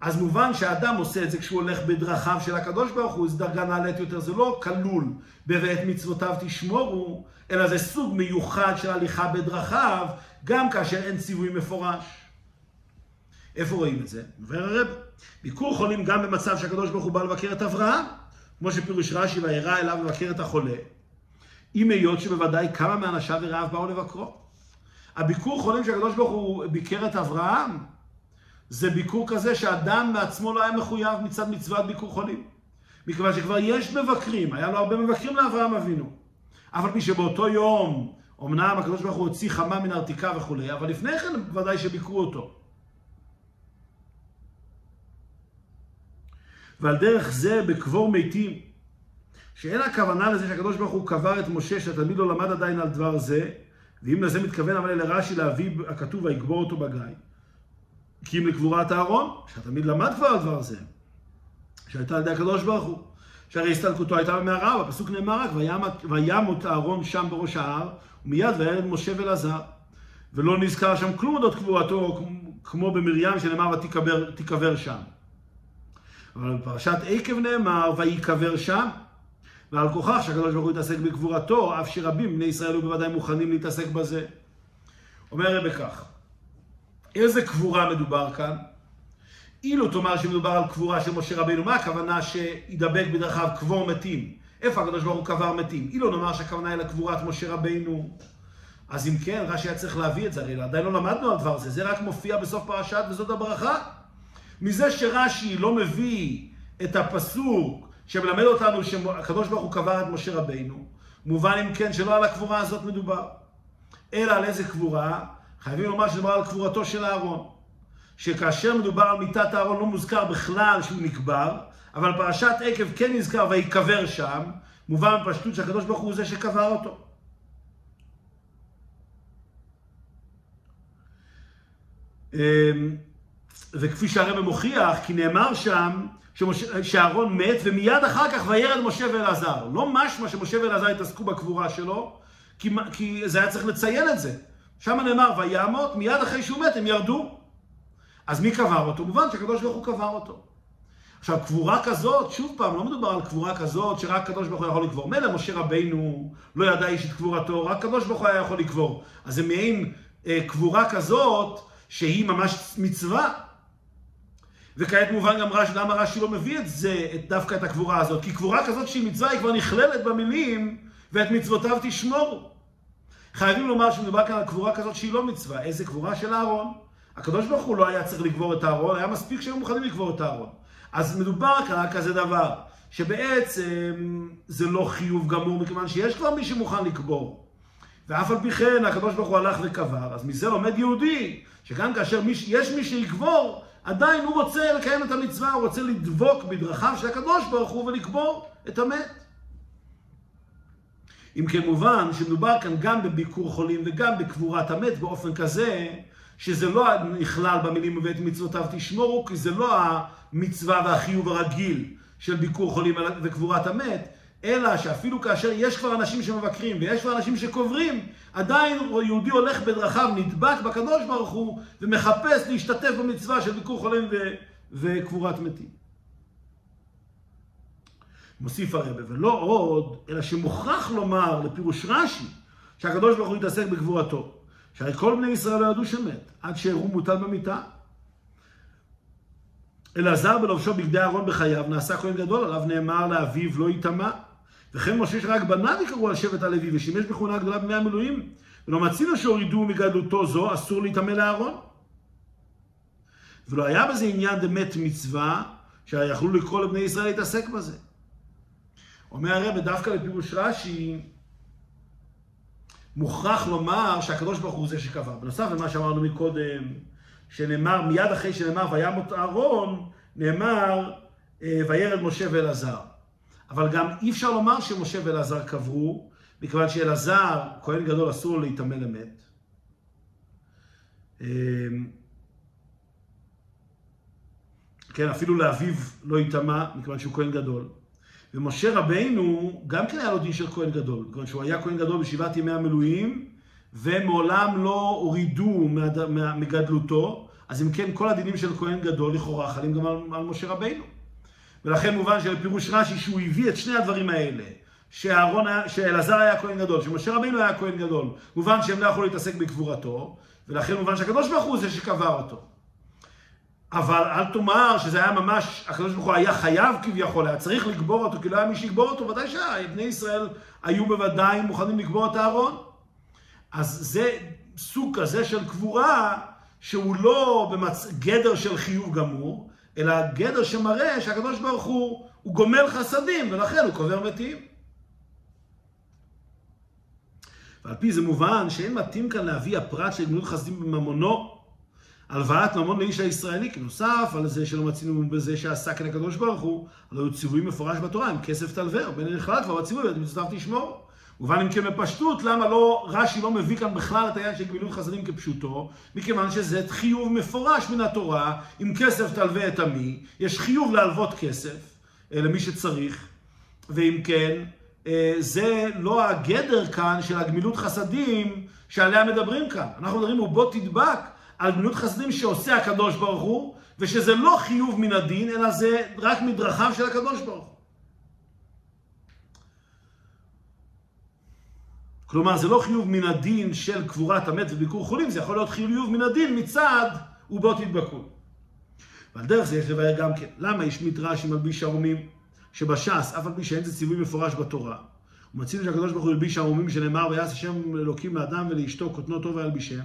אז מובן שהאדם עושה את זה כשהוא הולך בדרכיו של הקדוש ברוך הוא, זו דרגה נעלית יותר, זה לא כלול ב"ואת מצוותיו תשמורו", אלא זה סוג מיוחד של הליכה בדרכיו, גם כאשר אין ציווי מפורש. איפה רואים את זה? אומר הרב, ביקור חולים גם במצב שהקדוש ברוך הוא בא לבקר את אברהם, כמו שפירוש רש"י וירא אליו לבקר את החולה, אם היות שבוודאי כמה מאנשיו ורעיו באו לבקרו. הביקור חולים שהקדוש ברוך הוא ביקר את אברהם, זה ביקור כזה שאדם בעצמו לא היה מחויב מצד מצוות ביקור חולים. מכיוון שכבר יש מבקרים, היה לו הרבה מבקרים לאברהם אבינו. אף על פי שבאותו יום, אמנם הקדוש ברוך הוא הוציא חמה מן ארתיקה וכולי, אבל לפני כן ודאי שביקרו אותו. ועל דרך זה בקבור מתים, שאין הכוונה לזה שהקדוש ברוך הוא קבר את משה, שהתלמיד לא למד עדיין על דבר זה, ואם לזה מתכוון אבל לרש"י להביא הכתוב ויגבור אותו בגיא. כי אם לקבורת אהרון, שהתלמיד למד כבר על דבר זה, שהייתה על ידי הקדוש ברוך הוא. שהרי הסתלקותו הייתה במערה, בפסוק נאמר רק, וימות אהרון שם בראש ההר, ומיד וילד משה ואלעזר. ולא נזכר שם כלום אודות קבורתו, כמו במרים שנאמר ותיקבר שם. אבל בפרשת עקב נאמר, ויקבר שם. ועל כוכך שהקדוש ברוך הוא יתעסק בקבורתו, אף שרבים בני ישראל היו בוודאי מוכנים להתעסק בזה. אומר הרב כך, איזה קבורה מדובר כאן? אילו תאמר שמדובר על קבורה של משה רבינו, מה הכוונה שידבק בדרכיו קבור מתים? איפה הקדוש ברוך הוא קבר מתים? אילו נאמר שהכוונה היא לקבורת משה רבינו, אז אם כן, רש"י היה צריך להביא את זה, הרי עדיין לא למדנו על דבר זה, זה רק מופיע בסוף פרשת וזאת הברכה. מזה שרש"י לא מביא את הפסוק שמלמד אותנו שהקדוש ברוך הוא קבר את משה רבינו, מובן אם כן שלא על הקבורה הזאת מדובר, אלא על איזה קבורה? חייבים לומר שמדובר על קבורתו של אהרון. שכאשר מדובר על מיטת אהרון לא מוזכר בכלל שהוא נקבר, אבל פרשת עקב כן נזכר ויקבר שם, מובן בפשטות שהקדוש ברוך הוא זה שקבר אותו. אמ, וכפי שהרבא מוכיח, כי נאמר שם שאהרון מת ומיד אחר כך וירד משה ואלעזר. לא משמע שמשה ואלעזר התעסקו בקבורה שלו, כי, כי זה היה צריך לציין את זה. שם נאמר וימות, מיד אחרי שהוא מת הם ירדו. אז מי קבר אותו? מובן שהקדוש ברוך הוא קבר אותו. עכשיו, קבורה כזאת, שוב פעם, לא מדובר על קבורה כזאת שרק הקדוש ברוך הוא יכול לקבור. מילא משה רבינו לא ידע איש את קבורתו, רק הקדוש ברוך הוא היה יכול לקבור. אז זה מעין אה, קבורה כזאת שהיא ממש מצווה. וכעת מובן גם רש"י, למה רש"י לא מביא את זה, את, דווקא את הקבורה הזאת? כי קבורה כזאת שהיא מצווה, היא כבר נכללת במילים, ואת מצוותיו תשמור. חייבים לומר שמדובר כאן על קבורה כזאת שהיא לא מצווה. איזה קבורה של אהרון? הקדוש ברוך הוא לא היה צריך לקבור את אהרון, היה מספיק שהיו מוכנים לקבור את אהרון. אז מדובר כאן על כזה דבר, שבעצם זה לא חיוב גמור, מכיוון שיש כבר מי שמוכן לקבור. ואף על פי כן הקדוש ברוך הוא הלך וקבר, אז מזה לומד יהודי, שגם כאשר מיש, יש מי שיקבור, עדיין הוא רוצה לקיים את המצווה, הוא רוצה לדבוק בדרכיו של הקדוש ברוך הוא ולקבור את המת. אם כן מובן שמדובר כאן גם בביקור חולים וגם בקבורת המת באופן כזה שזה לא נכלל במילים ובית מצוותיו תשמורו, כי זה לא המצווה והחיוב הרגיל של ביקור חולים וקבורת המת, אלא שאפילו כאשר יש כבר אנשים שמבקרים ויש כבר אנשים שקוברים, עדיין יהודי הולך בדרכיו, נדבק בקדוש ברוך הוא, ומחפש להשתתף במצווה של ביקור חולים ו- וקבורת מתים. מוסיף הרבה, ולא עוד, אלא שמוכרח לומר לפירוש רש"י, שהקדוש ברוך הוא יתעסק בגבורתו. שהרי כל בני ישראל לא ידעו שמת, עד שהראו מוטל במיטה. אלעזר בלובשו בגדי אהרון בחייו, נעשה כהן גדול, עליו נאמר לאביו לא ייטמע. וכן משה שרק בניו יקראו על שבט הלוי, ושימש בכהונה גדולה בני המילואים. ולא מצינו שהורידו מגדלותו זו, אסור להיטמא לאהרון. ולא היה בזה עניין דמת מצווה, שיכלו לקרוא לבני ישראל להתעסק בזה. אומר הרב, דווקא לפירוש רש"י, מוכרח לומר שהקדוש ברוך הוא זה שקבע. בנוסף למה שאמרנו מקודם, שנאמר, מיד אחרי שנאמר וימות אהרון, נאמר אה, וירד משה ואלעזר. אבל גם אי אפשר לומר שמשה ואלעזר קברו, מכיוון שאלעזר, כהן גדול, אסור לו להיטמא למת. אה, כן, אפילו לאביו לא ייטמע, מכיוון שהוא כהן גדול. ומשה רבינו, גם כן היה לו דין של כהן גדול, כיוון שהוא היה כהן גדול בשבעת ימי המילואים, ומעולם לא הורידו מגדלותו, אז אם כן, כל הדינים של כהן גדול לכאורה חלים גם על, על משה רבינו. ולכן מובן שלפירוש רש"י שהוא הביא את שני הדברים האלה, שאהרון היה, שאלעזר היה כהן גדול, שמשה רבינו היה כהן גדול, מובן שהם לא יכלו להתעסק בקבורתו, ולכן מובן שהקדוש ברוך הוא זה שקבר אותו. אבל אל תאמר שזה היה ממש, הקדוש ברוך הוא היה חייב כביכול, היה צריך לקבור אותו, כי לא היה מי שיקבור אותו, ודאי שבני ישראל היו בוודאי מוכנים לקבור את הארון. אז זה סוג כזה של קבורה, שהוא לא במצ... גדר של חיוב גמור, אלא גדר שמראה שהקדוש ברוך הוא, הוא גומל חסדים, ולכן הוא קובר מתים. ועל פי זה מובן שאין מתאים כאן להביא הפרט של גמילות חסדים בממונו, הלוואת ממון לאיש הישראלי, כי נוסף על זה שלא מצינו בזה שעסק אל הקדוש ברוך הוא, הלוא הוא ציווי מפורש בתורה, עם כסף תלווה, בין נכלל כבר בציווי, ואת מצוותיו תשמור. מובן אם כן בפשטות, למה לא, רש"י לא מביא כאן בכלל את העניין של גמילות חסדים כפשוטו, מכיוון שזה חיוב מפורש מן התורה, עם כסף תלווה את עמי, יש חיוב להלוות כסף אה, למי שצריך, ואם כן, אה, זה לא הגדר כאן של הגמילות חסדים שעליה מדברים כאן. אנחנו מדברים, ובוא תדבק על גמילות חסדים שעושה הקדוש ברוך הוא, ושזה לא חיוב מן הדין, אלא זה רק מדרכיו של הקדוש ברוך הוא. כלומר, זה לא חיוב מן הדין של קבורת המת וביקור חולים, זה יכול להיות חיוב מן הדין מצד ובו תדבקו. ועל דרך זה יש לבאר גם כן. למה יש מדרש עם מלביש ערומים? שבש"ס, אף על פי שאין זה ציווי מפורש בתורה, ומצינו שהקדוש ברוך הוא ילביש ערומים שנאמר ויעש השם אלוקים לאדם ולאשתו קוטנו טוב וילבישם.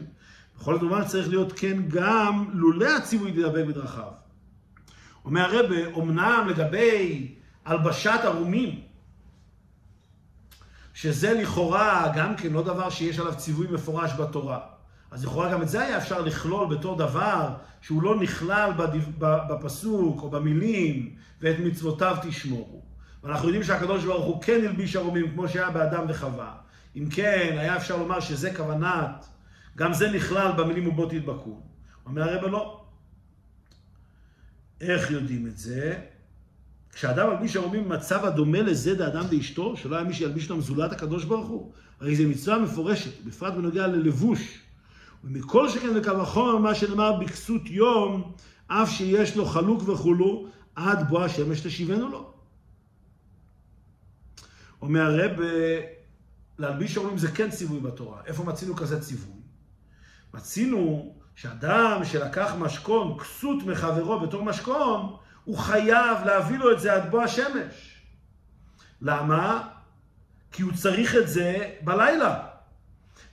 בכל זאת אומר צריך להיות כן גם לולא הציווי לדבק בדרכיו. אומר הרבה, אמנם לגבי הלבשת ערומים, שזה לכאורה גם כן לא דבר שיש עליו ציווי מפורש בתורה. אז לכאורה גם את זה היה אפשר לכלול בתור דבר שהוא לא נכלל בפסוק או במילים, ואת מצוותיו תשמורו. ואנחנו יודעים שהקדוש ברוך הוא כן הלביש ערומים כמו שהיה באדם וחווה. אם כן, היה אפשר לומר שזה כוונת, גם זה נכלל במילים ובו תדבקו. אומר הרב לא. איך יודעים את זה? כשאדם מלביש ערומים במצב הדומה לזה דאדם ואשתו, שלא היה מי שילביש אותם זולת הקדוש ברוך הוא, הרי זו מצווה מפורשת, בפרט בנוגע ללבוש. ומכל שכן וקו החומר מה שנאמר בכסות יום, אף שיש לו חלוק וכולו, עד בוא השמש תשיבנו לו. אומר הרב, להלביש ערומים זה כן ציווי בתורה. איפה מצינו כזה ציווי? מצינו שאדם שלקח משכון, כסות מחברו בתור משכון, הוא חייב להביא לו את זה עד בוא השמש. למה? כי הוא צריך את זה בלילה.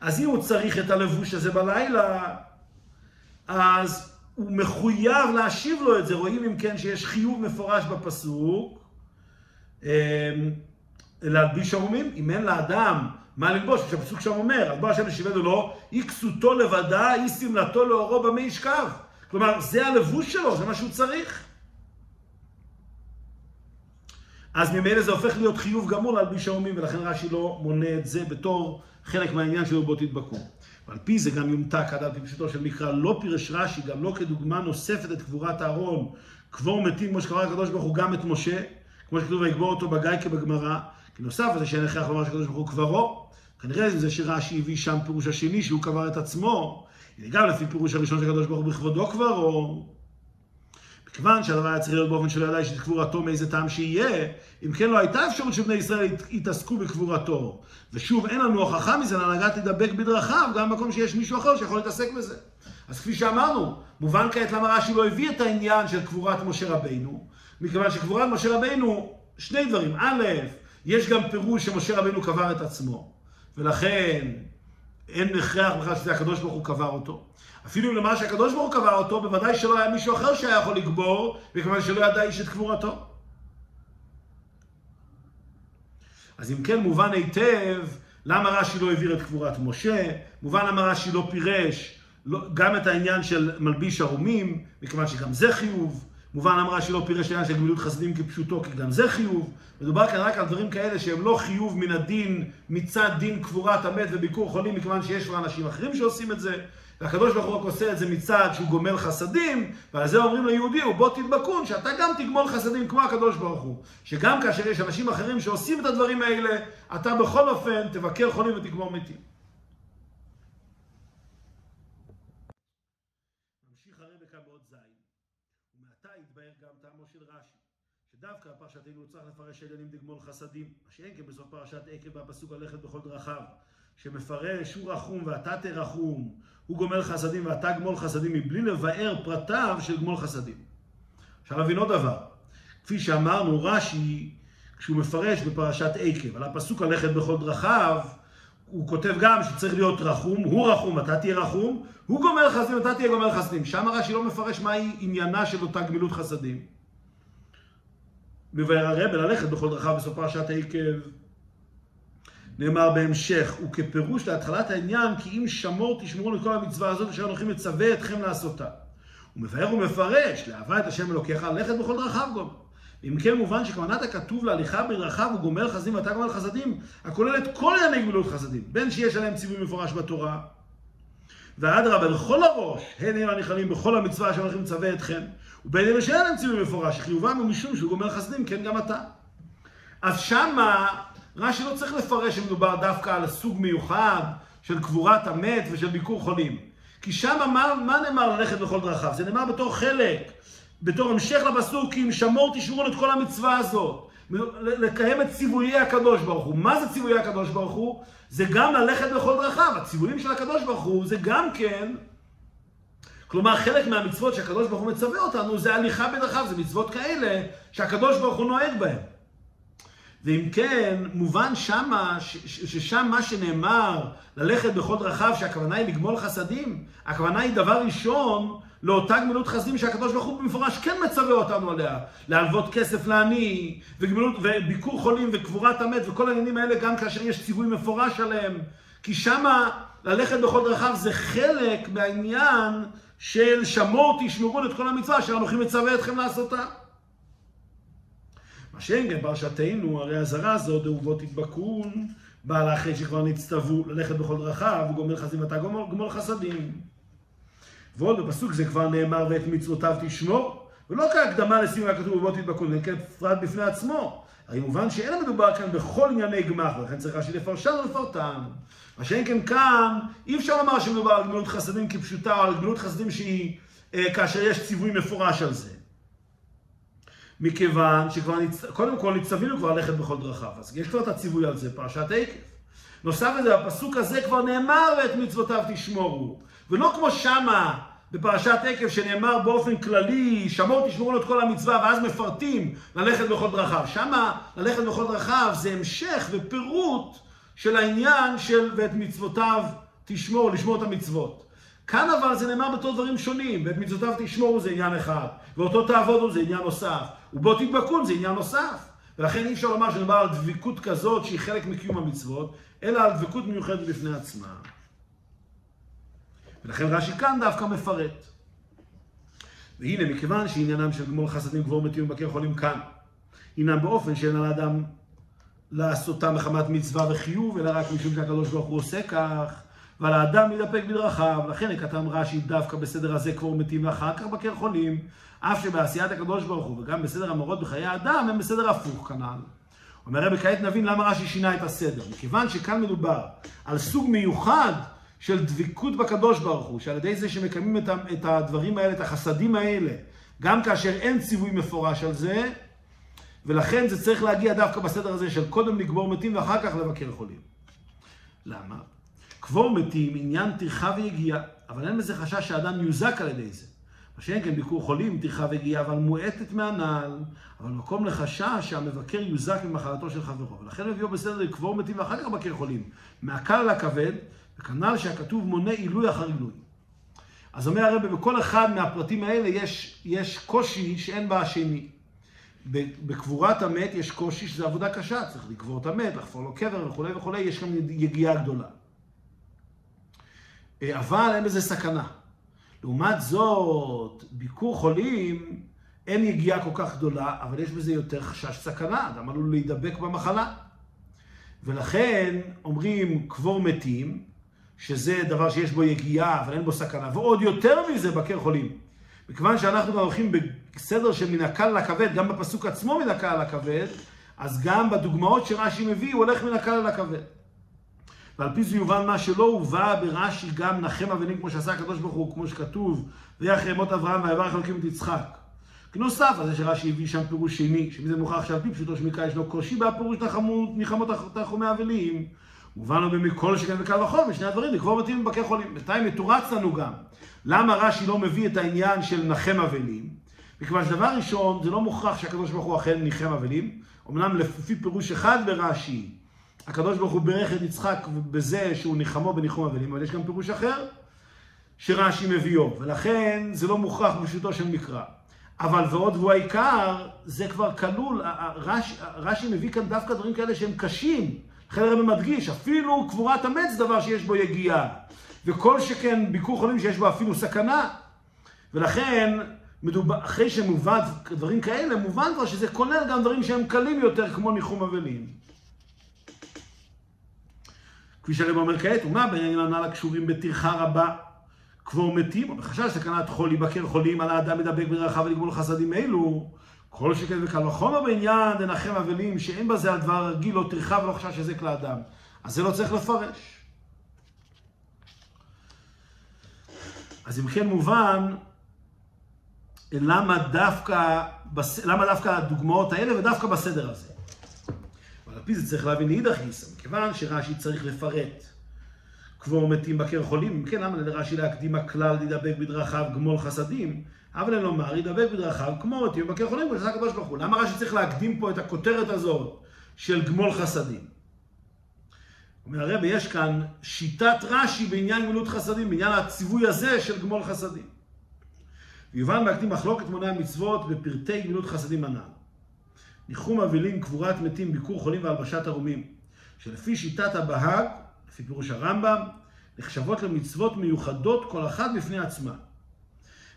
אז אם הוא צריך את הלבוש הזה בלילה, אז הוא מחויב להשיב לו את זה. רואים אם כן שיש חיוב מפורש בפסוק, אמ, להלביש ערומים. אם אין לאדם מה ללבוש, כשהפסוק שם אומר, אז בוא השם ישיבנו לו, אי כסותו לבדה, אי שמלתו לאורו במה ישכב. כלומר, זה הלבוש שלו, זה מה שהוא צריך. אז ממילא זה הופך להיות חיוב גמור להלביש ערומים, ולכן רש"י לא מונה את זה בתור חלק מהעניין שלו בו תדבקו. ועל פי זה גם יומתק עד על פי פשוטו של מקרא, לא פירש רש"י, גם לא כדוגמה נוספת את קבורת הארון, קבור מתים, כמו שקרא הקדוש ברוך הוא גם את משה, כמו שכתוב ויקבור אותו בגיא כבגמרא, כי נוסף לזה שאין הכרח לומר שהקדוש ברוך הוא קברו, כנראה זה שרש"י הביא שם פירוש השני שהוא קבר את עצמו, גם לפי פירוש הראשון של הקדוש ברוך הוא בכבודו קברו, כיוון שהדבר היה צריך להיות באופן שלא ידע את קבורתו מאיזה טעם שיהיה, אם כן לא הייתה אפשרות שבני ישראל יתעסקו בקבורתו. ושוב, אין לנו הוכחה מזה להנהגת להידבק בדרכיו, גם במקום שיש מישהו אחר שיכול להתעסק בזה. אז כפי שאמרנו, מובן כעת למה רש"י לא הביא את העניין של קבורת משה רבינו, מכיוון שקבורת משה רבינו, שני דברים. א', יש גם פירוש שמשה רבינו קבר את עצמו, ולכן אין הכרח בכלל שזה הקדוש ברוך הוא קבר אותו. אפילו למה שהקדוש ברוך קבע אותו, בוודאי שלא היה מישהו אחר שהיה יכול לקבור, מכיוון שלא ידע איש את קבורתו. אז אם כן, מובן היטב למה רש"י לא העביר את קבורת משה, מובן למה רש"י לא פירש לא, גם את העניין של מלביש ערומים, מכיוון שגם זה חיוב. מובן למה רש"י לא פירש העניין של גמילות חסדים כפשוטו, כי גם זה חיוב. מדובר כאן רק על דברים כאלה שהם לא חיוב מן הדין מצד דין קבורת המת וביקור חולים, מכיוון שיש כבר אנשים אחרים שעושים את זה. והקדוש ברוך הוא רק עושה את זה מצד שהוא גומל חסדים, ועל זה אומרים ליהודי, הוא בוא תדבקון, שאתה גם תגמול חסדים כמו הקדוש ברוך הוא. שגם כאשר יש אנשים אחרים שעושים את הדברים האלה, אתה בכל אופן תבקר חולים ותגמור מתים. ממשיך הרב כאן בעוד זין, ומעתה יתבהר גם טעמו של רש"י, שדווקא פרשתנו צריך לפרש עניינים דגמול חסדים, מה שאין כן בסוף פרשת עקב והפסוק הלכת בכל דרכיו. שמפרש הוא רחום ואתה תרחום, הוא גומל חסדים ואתה גמול חסדים, מבלי לבאר פרטיו של גמול חסדים. אפשר להבין עוד דבר. כפי שאמרנו, רש"י, כשהוא מפרש בפרשת עקב, על הפסוק הלכת בכל דרכיו, הוא כותב גם שצריך להיות רחום, הוא רחום, אתה תהיה רחום, הוא גומל חסדים, אתה תהיה גומל חסדים. שם רש"י לא מפרש מהי עניינה של אותה גמילות חסדים. מבאר הרב ללכת בכל דרכיו בסוף פרשת עקב. נאמר בהמשך, וכפירוש להתחלת העניין, כי אם שמור תשמרו לכל המצווה הזאת אשר אנוכי מצווה אתכם לעשותה. הוא מבאר ומפרש, לאהבה את השם אלוקיך, ללכת בכל דרכיו גומר. אם כן מובן שכוונת הכתוב להליכה בדרכיו הוא גומר חסדים ואתה גומר חסדים, הכולל את כל ענייני גמילות חסדים, בין שיש עליהם ציווי מפורש בתורה, ואדרבה לכל הראש, הן הם הנכללים בכל המצווה אשר אנוכי מצווה אתכם, ובין אלה שאין להם ציווי מפורש, חיובם הוא משום שהוא גומר חסדים, כן גם אתה. אז שמה רש"י לא צריך לפרש שמדובר דווקא על סוג מיוחד של קבורת המת ושל ביקור חולים. כי שם מה, מה נאמר ללכת בכל דרכיו? זה נאמר בתור חלק, בתור המשך לפסוק, אם שמור תשמרו את כל המצווה הזאת. לקיים את ציוויי הקדוש ברוך הוא. מה זה ציוויי הקדוש ברוך הוא? זה גם ללכת בכל דרכיו. הציוויים של הקדוש ברוך הוא זה גם כן, כלומר חלק מהמצוות שהקדוש ברוך הוא מצווה אותנו זה הליכה בדרכיו, זה מצוות כאלה שהקדוש ברוך הוא נוהג בהן. ואם כן, מובן שמה, ששם מה שנאמר, ללכת בכל דרכיו, שהכוונה היא לגמול חסדים, הכוונה היא דבר ראשון לאותה גמילות חסדים שהקדוש ברוך הוא במפורש כן מצווה אותנו עליה. להלוות כסף לעני, וביקור חולים וקבורת המת וכל העניינים האלה גם כאשר יש ציווי מפורש עליהם. כי שמה ללכת בכל דרכיו זה חלק מהעניין של שמור תשמרו את כל המצווה אשר אנוכי מצווה אתכם לעשותה. מה שאין כן פרשתנו, הרי הזרה הזאת, דאובו תדבקון, באה לאחרי שכבר נצטוו ללכת בכל דרכיו, וגומל חסדים ואתה גומל חסדים. ועוד בפסוק זה כבר נאמר ואת מצוותיו תשמור, ולא כהקדמה לסיום הכתוב ובוא תדבקון, כן פרט בפני עצמו. הרי מובן שאין מדובר כאן בכל ענייני גמח, ולכן צריך רש"י לפרשן ולפרטן. מה שאין כן כאן, אי אפשר לומר שמדובר על גמילות חסדים כפשוטה, או על גמילות חסדים שהיא אה, כאשר יש ציווי מפורש על זה. מכיוון שכבר, נצ... קודם כל נצטווינו כבר ללכת בכל דרכיו, אז יש כבר את הציווי על זה, פרשת עקב. נוסף לזה, הפסוק הזה כבר נאמר ואת מצוותיו תשמורו. ולא כמו שמה בפרשת עקב שנאמר באופן כללי, שמור תשמרו לו את כל המצווה ואז מפרטים ללכת בכל דרכיו. שמה ללכת בכל דרכיו זה המשך ופירוט של העניין של ואת מצוותיו תשמור, לשמור את המצוות. כאן אבל זה נאמר בתור דברים שונים, ואת מצוותיו תשמורו זה עניין אחד, ואותו תעבודו זה עניין נוסף, ובו תדבקון זה עניין נוסף. ולכן אי אפשר לומר שנדבר על דבקות כזאת שהיא חלק מקיום המצוות, אלא על דבקות מיוחדת בפני עצמה. ולכן רש"י כאן דווקא מפרט. והנה, מכיוון שעניינם של גמול חסדים גבור מתים ובקר חולים כאן, הינם באופן שאין על האדם לעשותם מחמת מצווה וחיוב, אלא רק משום שהקדוש ברוך הוא עושה כך, ועל האדם להידפק בדרכיו. לכן הכתם רש"י דווקא בסדר הזה קבור מתים ואחר כך בקר חולים, אף שבעשיית הקדוש ברוך הוא וגם בסדר המורות בחיי האדם הם בסדר הפוך כנ"ל. אומר רבי, כעת נבין למה רש"י שינה את הסדר. מכיוון שכאן מדובר על סוג מיוחד של דבקות בקדוש ברוך הוא, שעל ידי זה שמקיימים את הדברים האלה, את החסדים האלה, גם כאשר אין ציווי מפורש על זה, ולכן זה צריך להגיע דווקא בסדר הזה של קודם לגבור מתים ואחר כך לבקר חולים. למה? קבור מתים, עניין טרחה ויגיעה, אבל אין בזה חשש שהאדם יוזק על ידי זה. מה שאין כן ביקור חולים, טרחה ויגיעה, אבל מועטת מהנעל, אבל מקום לחשש שהמבקר יוזק ממחלתו של חברו. ולכן מביאו בסדר לקבור מתים ואחר כך בקר חולים. מהקל לכבד, וכנ"ל שהכתוב מונה עילוי אחר עילוי. אז אומר הרב, בכל אחד מהפרטים האלה יש, יש קושי שאין בה השני. בקבורת המת יש קושי שזה עבודה קשה, צריך לקבור את המת, לחפור לו קבר וכולי וכולי, יש גם יגיעה גדולה. אה, אבל אין בזה סכנה. לעומת זאת, ביקור חולים, אין יגיעה כל כך גדולה, אבל יש בזה יותר חשש סכנה, אדם עלול להידבק במחלה. ולכן אומרים קבור מתים, שזה דבר שיש בו יגיעה, אבל אין בו סכנה, ועוד יותר מזה בקר חולים. מכיוון שאנחנו גם הולכים בסדר של מן הקל לכבד, גם בפסוק עצמו מן הקל לכבד, אז גם בדוגמאות שרש"י מביא, הוא הולך מן הקל לכבד. ועל פי זה יובן מה שלא הובא ברש"י גם נחם אבנים כמו שעשה הקדוש ברוך הוא, כמו שכתוב, ויחי מות אברהם ויברך אלוקים את יצחק. כנוסף על זה שרש"י הביא שם פירוש שני, שמזה מוכרח שעל פי פשוטו מקרא ישנו קושי בהפירוש נחמות תחומי אבלים. מובן לו במכל שכן וקל וחום, בשני הדברים, לקבור מתים ובקר חולים. בינתיים מתורץ לנו גם. למה רש"י לא מביא את העניין של נחם אבלים? מכיוון שדבר ראשון, זה לא מוכרח שהקדוש ברוך הוא אכן ניחם אבלים. אמנם לפי פירוש אחד ברש"י, הקדוש ברוך הוא בירך את יצחק בזה שהוא ניחמו בניחום אבלים, אבל יש גם פירוש אחר שרש"י מביאו, ולכן זה לא מוכרח בפשוטו של מקרא. אבל ועוד והוא העיקר, זה כבר כלול, רש"י, רש"י מביא כאן דווקא דברים כאלה שהם קשים. לכן הרב מדגיש, אפילו קבורת המת זה דבר שיש בו יגיעה. וכל שכן ביקור חולים שיש בו אפילו סכנה. ולכן, מדובר, אחרי שמובן דברים כאלה, מובן כבר שזה כולל גם דברים שהם קלים יותר, כמו ניחום אבלים. כפי שהרב אומר כעת, ומה בעניינים הנ"ל הקשורים בטרחה רבה, קבור מתים, או בחשש סכנת חול יבקר חולים על האדם מדבק בדרכיו ולגמול חסדים אלו, כל שכן וקל וחומר בעניין דנחם אבלים, שאין בזה על דבר רגיל, לא טרחה ולא חשש שזק לאדם. אז זה לא צריך לפרש. אז אם כן מובן, למה דווקא. למה דווקא הדוגמאות האלה ודווקא בסדר הזה. פי זה צריך להבין לאידך גיסא, מכיוון שרש"י צריך לפרט קבור מתים בקר חולים, אם כן, למה לרש"י להקדים הכלל להידבק בדרכיו גמול חסדים, אבל לומר ידבק בדרכיו כמו מתים בקר חולים, כמו שעשה הקדוש ברוך הוא. למה רש"י צריך להקדים פה את הכותרת הזאת של גמול חסדים? אומר הרבי, יש כאן שיטת רש"י בעניין גמילות חסדים, בעניין הציווי הזה של גמול חסדים. ויובן בהקדים מחלוקת מוני המצוות בפרטי גמילות חסדים הנ"ל. ניחום אבלים, קבורת מתים, ביקור חולים והלבשת ערומים, שלפי שיטת הבהג, לפי פירוש הרמב"ם, נחשבות למצוות מיוחדות כל אחת בפני עצמה.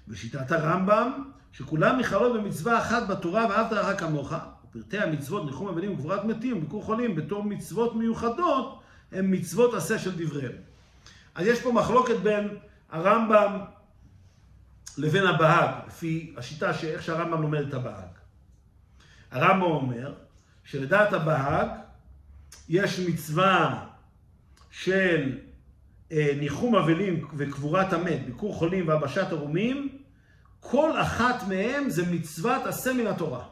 בשיטת הרמב"ם, שכולם נכללות במצווה אחת בתורה ואהבת לרעך כמוך, פרטי המצוות, ניחום אבלים וקבורת מתים, ביקור חולים, בתור מצוות מיוחדות, הם מצוות עשה של דבריהם. אז יש פה מחלוקת בין הרמב"ם לבין הבהג, לפי השיטה שאיך שהרמב"ם לומד את הבהג. הרמב"ם אומר שלדעת הבהג יש מצווה של אה, ניחום אבלים וקבורת המת, ביקור חולים והלבשת ערומים, כל אחת מהם זה מצוות עשה מן התורה.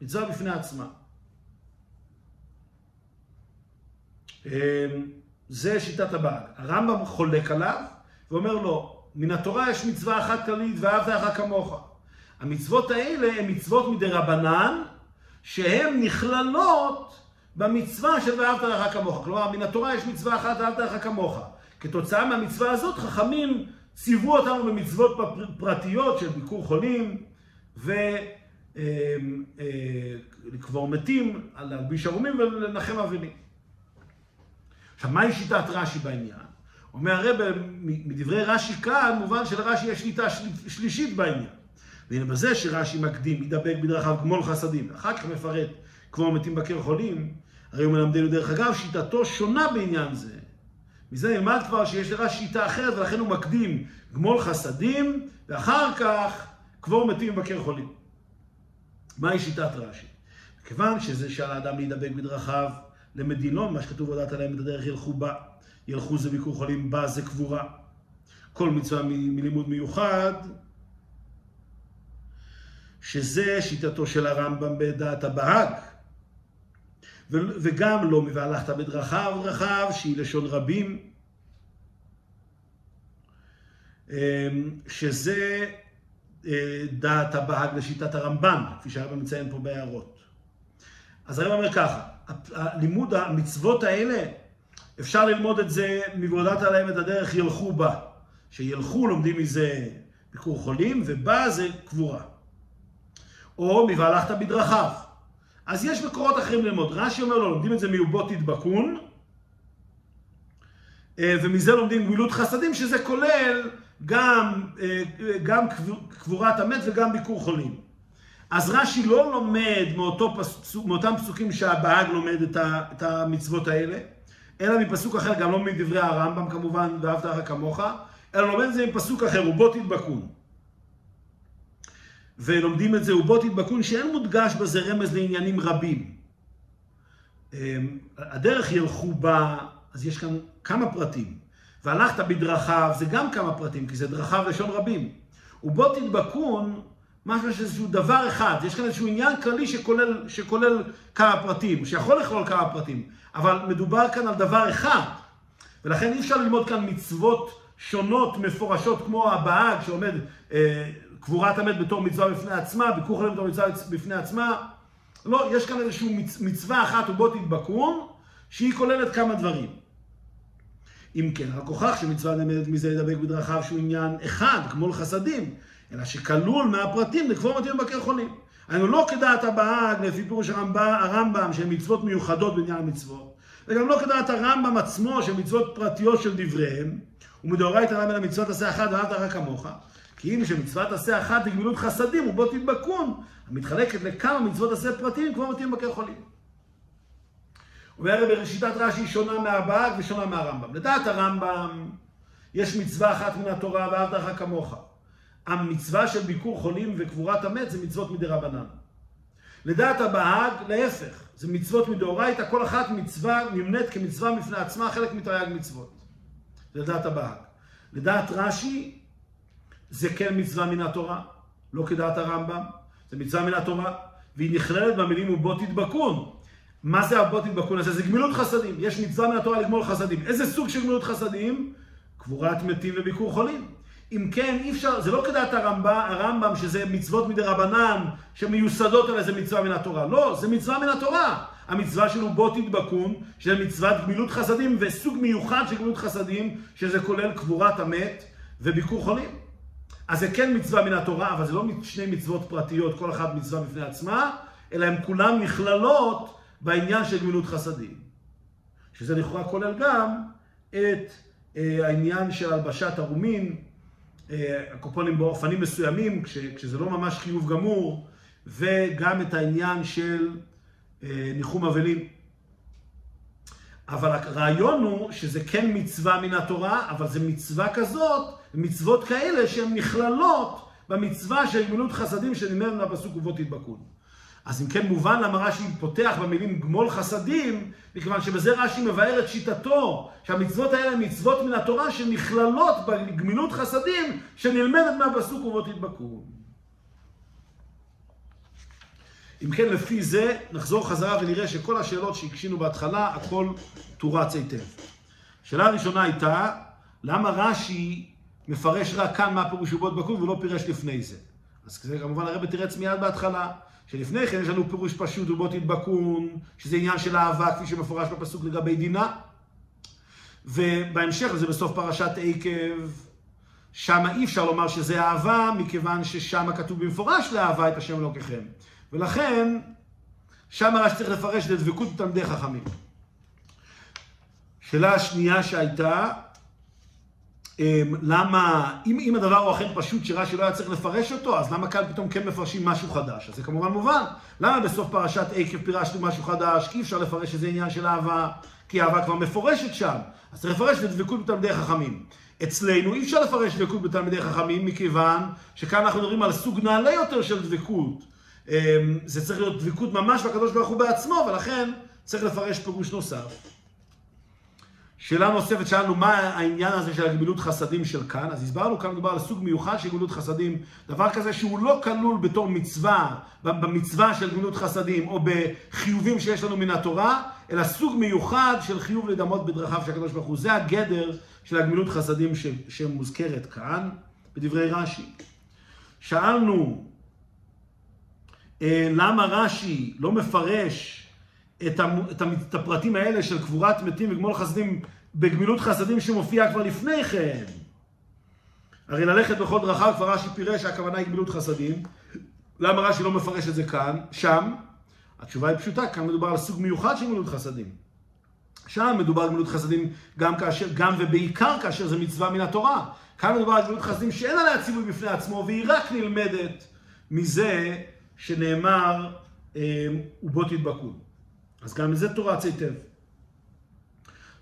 מצווה בפני עצמה. אה, זה שיטת הבהג. הרמב"ם חולק עליו ואומר לו, מן התורה יש מצווה אחת כללית, ואהבת לך כמוך. המצוות האלה הן מצוות מדי רבנן, שהן נכללות במצווה של ואהבת לך כמוך. כלומר, מן התורה יש מצווה אחת, ואהבת לך כמוך. כתוצאה מהמצווה הזאת, חכמים ציוו אותנו במצוות פרטיות של ביקור חולים, ולקבור אה, מתים, להלביש ערומים ולנחם אבלים. עכשיו, מהי שיטת רש"י בעניין? אומר הרב, מדברי רש"י כאן, מובן שלרש"י יש שליטה שלישית בעניין. והנה בזה שרש"י מקדים, ידבק בדרכיו גמול חסדים, ואחר כך מפרט כמו מתים בקר חולים, הרי הוא מלמדנו דרך אגב, שיטתו שונה בעניין זה. מזה נלמד כבר שיש לרש"י שיטה אחרת, ולכן הוא מקדים גמול חסדים, ואחר כך קבור מתים בקר חולים. מהי שיטת רש"י? כיוון שזה שעל האדם להידבק בדרכיו למדינון, מה שכתוב הודעת עליהם את הדרך ילכו בה. ילכו זה ביקור חולים, בה זה קבורה. כל מצווה מלימוד מיוחד, שזה שיטתו של הרמב"ם בדעת הבהג. וגם לא מבהלכת בדרכיו דרכיו, שהיא לשון רבים, אמ, שזה אה, דעת הבהג לשיטת הרמב"ם, כפי שהרמב"ם מציין פה בהערות. אז הרמב"ם אומר ככה, לימוד המצוות האלה אפשר ללמוד את זה מבעודת עליהם את הדרך ילכו בה. שילכו לומדים מזה ביקור חולים, ובה זה קבורה. או מבהלכת בדרכיו. אז יש מקורות אחרים ללמוד. רש"י אומר לו, לומדים את זה מיובות תדבקון, אה, ומזה לומדים גמילות חסדים, שזה כולל גם, אה, גם קבורת המת וגם ביקור חולים. אז רש"י לא לומד מאותו פסוק, מאותם פסוקים שהבהג לומד את המצוות האלה, אלא מפסוק אחר, גם לא מדברי הרמב"ם כמובן, ואהבת לך כמוך, אלא לומד את זה מפסוק אחר, ובו תדבקון. ולומדים את זה, ובו תדבקון, שאין מודגש בזה רמז לעניינים רבים. אמ, הדרך ילכו בה, אז יש כאן כמה פרטים. והלכת בדרכיו, זה גם כמה פרטים, כי זה דרכיו לשון רבים. ובו תדבקון, משהו איזשהו דבר אחד, יש כאן איזשהו עניין כללי שכולל, שכולל כמה פרטים, שיכול לכלול כמה פרטים. אבל מדובר כאן על דבר אחד, ולכן אי אפשר ללמוד כאן מצוות שונות, מפורשות, כמו הבהג שעומד אה, קבורת המת בתור מצווה בפני עצמה, ביקור חולים בתור מצווה בפני עצמה. לא, יש כאן איזושהי מצ, מצווה אחת ובו תדבקון, שהיא כוללת כמה דברים. אם כן, רק הוכח שמצווה נלמדת מזה לדבק בדרכיו שהוא עניין אחד, כמו לחסדים, אלא שכלול מהפרטים לקבור מתאים בבקר חולים. היינו לא כדעת הבהג, לפי פירוש הרמב"ם, שהן מצוות מיוחדות בעניין המצוות, וגם לא כדעת הרמב"ם עצמו, שהן מצוות פרטיות של דבריהם, ומדאורייתא למה למצוות עשה אחת ואהבת רק כמוך, כי אם שמצוות עשה אחת היא גמילות חסדים ובו תדבקון, המתחלקת לכמה מצוות עשה פרטיים כמו מתאים בקר חולים. אומר בראשיתת רש"י שונה מהבהג ושונה מהרמב"ם. לדעת הרמב"ם, יש מצווה אחת מן התורה ואהבת כמוך. המצווה של ביקור חולים וקבורת המת זה מצוות מדי רבנן. לדעת הבהג, להפך, זה מצוות מדאורייתא, כל אחת מצווה נמנית כמצווה בפני עצמה, חלק מתרי"ג מצוות. לדעת הבהג. לדעת רש"י, זה כן מצווה מן התורה, לא כדעת הרמב"ם, זה מצווה מן התורה, והיא נכללת במילים ובו תדבקון. מה זה הבו תדבקון הזה? זה גמילות חסדים. יש מצווה מן התורה לגמול חסדים. איזה סוג של גמילות חסדים? קבורת מתים וביקור חולים. אם כן, אי אפשר, זה לא כדעת הרמב"ם, הרמב"ם שזה מצוות מדי רבנן שמיוסדות על איזה מצווה מן התורה. לא, זה מצווה מן התורה. המצווה שלו בו תדבקון, שזה מצוות גמילות חסדים וסוג מיוחד של גמילות חסדים, שזה כולל קבורת המת וביקור חולים. אז זה כן מצווה מן התורה, אבל זה לא שני מצוות פרטיות, כל אחת מצווה בפני עצמה, אלא הן כולן נכללות בעניין של גמילות חסדים. שזה לכאורה כולל גם את אה, העניין של הלבשת ערומין, אה, הקופונים באופנים מסוימים, כש, כשזה לא ממש חיוב גמור, וגם את העניין של אה, ניחום אבלים. אבל הרעיון הוא שזה כן מצווה מן התורה, אבל זה מצווה כזאת, מצוות כאלה שהן נכללות במצווה של גמילות חסדים שנאמר מהפסוק ובו תדבקון. אז אם כן מובן למה רש"י פותח במילים גמול חסדים, מכיוון שבזה רש"י מבאר את שיטתו, שהמצוות האלה הן מצוות מן התורה שנכללות בגמילות חסדים שנלמדת מהפסוק ובו תדבקון. אם כן, לפי זה, נחזור חזרה ונראה שכל השאלות שהקשינו בהתחלה, הכל תורץ היטב. השאלה הראשונה הייתה, למה רש"י מפרש רק כאן מה פירוש ובו תדבקון ולא פירש לפני זה? אז זה כמובן הרב תירץ מיד בהתחלה. שלפני כן יש לנו פירוש פשוט ובו תדבקון, שזה עניין של אהבה, כפי שמפורש בפסוק לגבי דינה. ובהמשך זה בסוף פרשת עקב, שם אי אפשר לומר שזה אהבה, מכיוון ששם כתוב במפורש לאהבה את השם אלוקיכם. ולכן, שם רק צריך לפרש את דבקות תלמידי חכמים. שאלה השנייה שהייתה, למה, אם, אם הדבר הוא אכן פשוט שרש"י לא היה צריך לפרש אותו, אז למה כאן פתאום כן מפרשים משהו חדש? אז זה כמובן מובן. למה בסוף פרשת עקב פירשנו משהו חדש? כי אי אפשר לפרש שזה עניין של אהבה, כי אהבה כבר מפורשת שם. אז צריך לפרש בדבקות בתלמידי חכמים. אצלנו אי אפשר לפרש דבקות בתלמידי חכמים, מכיוון שכאן אנחנו מדברים על סוג נעלה יותר של דבקות. אמ, זה צריך להיות דבקות ממש בקדוש ברוך הוא בעצמו, ולכן צריך לפרש פירוש נוסף. שאלה נוספת, שאלנו מה העניין הזה של הגמילות חסדים של כאן, אז הסברנו כאן מדובר על סוג מיוחד של גמילות חסדים, דבר כזה שהוא לא כלול בתור מצווה, במצווה של גמילות חסדים, או בחיובים שיש לנו מן התורה, אלא סוג מיוחד של חיוב לדמות בדרכיו של הקדוש ברוך הוא. זה הגדר של הגמילות חסדים ש, שמוזכרת כאן, בדברי רש"י. שאלנו, אה, למה רש"י לא מפרש את, את הפרטים האלה של קבורת מתים וגמול חסדים בגמילות חסדים שמופיע כבר לפני כן. הרי ללכת בכל דרכיו כבר רש"י פירש שהכוונה היא גמילות חסדים. למה רש"י לא מפרש את זה כאן, שם? התשובה היא פשוטה, כאן מדובר על סוג מיוחד של גמילות חסדים. שם מדובר על גמילות חסדים גם כאשר, גם ובעיקר כאשר זה מצווה מן התורה. כאן מדובר על גמילות חסדים שאין עליה ציווי בפני עצמו, והיא רק נלמדת מזה שנאמר, אה, ובו תדבקו. אז גם לזה תורץ היטב.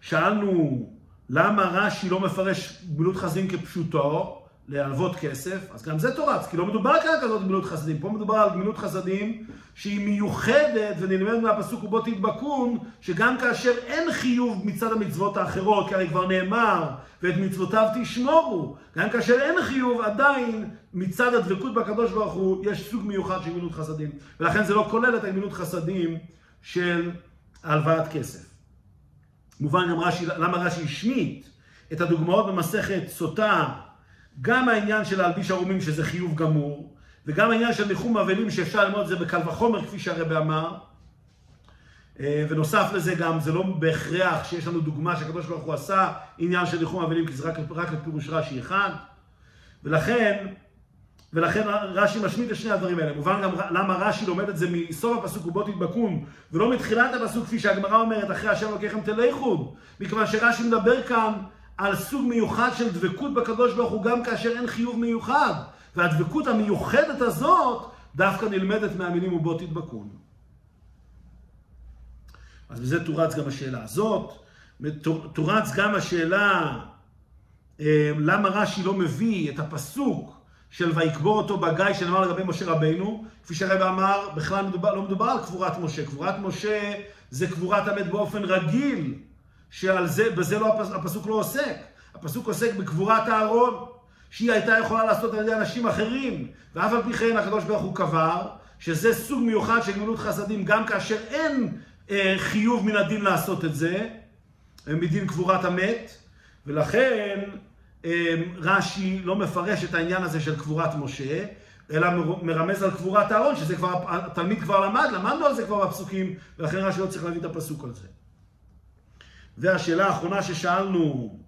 שאלנו למה רש"י לא מפרש גמילות חסדים כפשוטו, להלוות כסף, אז גם זה תורץ, כי לא מדובר כאן כזאת גמילות חסדים, פה מדובר על גמילות חסדים שהיא מיוחדת ונלמדת מהפסוק ובו תדבקון, שגם כאשר אין חיוב מצד המצוות האחרות, כי הרי כבר נאמר, ואת מצוותיו תשמורו, גם כאשר אין חיוב, עדיין מצד הדבקות בקדוש ברוך הוא, יש סוג מיוחד של גמילות חסדים, ולכן זה לא כולל את הגמילות חסדים של הלוואת כסף. מובן גם רש"י, למה רש"י השמיט את הדוגמאות במסכת סוטה, גם העניין של להלביש ערומים שזה חיוב גמור, וגם העניין של ניחום אבלים שאפשר ללמוד את זה בקל וחומר כפי שהרבא אמר. אה, ונוסף לזה גם, זה לא בהכרח שיש לנו דוגמה שהקדוש ברוך הוא עשה עניין של ניחום אבלים, כי זה רק, רק לפירוש רש"י אחד. ולכן, ולכן רש"י משמיט את שני הדברים האלה. מובן גם למה רש"י לומד את זה מסוף הפסוק ובו תדבקון, ולא מתחילת הפסוק כפי שהגמרא אומרת, אחרי השם לוקחם תלכו. מכיוון שרש"י מדבר כאן על סוג מיוחד של דבקות בקדוש ברוך הוא, גם כאשר אין חיוב מיוחד. והדבקות המיוחדת הזאת דווקא נלמדת מהמילים ובו תדבקון. אז בזה תורץ גם השאלה הזאת. תורץ גם השאלה אה, למה רש"י לא מביא את הפסוק של ויקבור אותו בגיא שנאמר לגבי משה רבינו, כפי שהרבא אמר, בכלל מדובר, לא מדובר על קבורת משה, קבורת משה זה קבורת המת באופן רגיל, שעל זה, בזה לא, הפסוק לא עוסק, הפסוק עוסק בקבורת אהרון, שהיא הייתה יכולה לעשות על ידי אנשים אחרים, ואף על פי כן הקדוש ברוך הוא קבר, שזה סוג מיוחד של גמילות חסדים, גם כאשר אין אה, חיוב מן הדין לעשות את זה, מדין קבורת המת, ולכן רש"י לא מפרש את העניין הזה של קבורת משה, אלא מרמז על קבורת אהרון, שזה כבר, התלמיד כבר למד, למדנו על זה כבר בפסוקים, ולכן רש"י לא צריך להביא את הפסוק על זה. והשאלה האחרונה ששאלנו,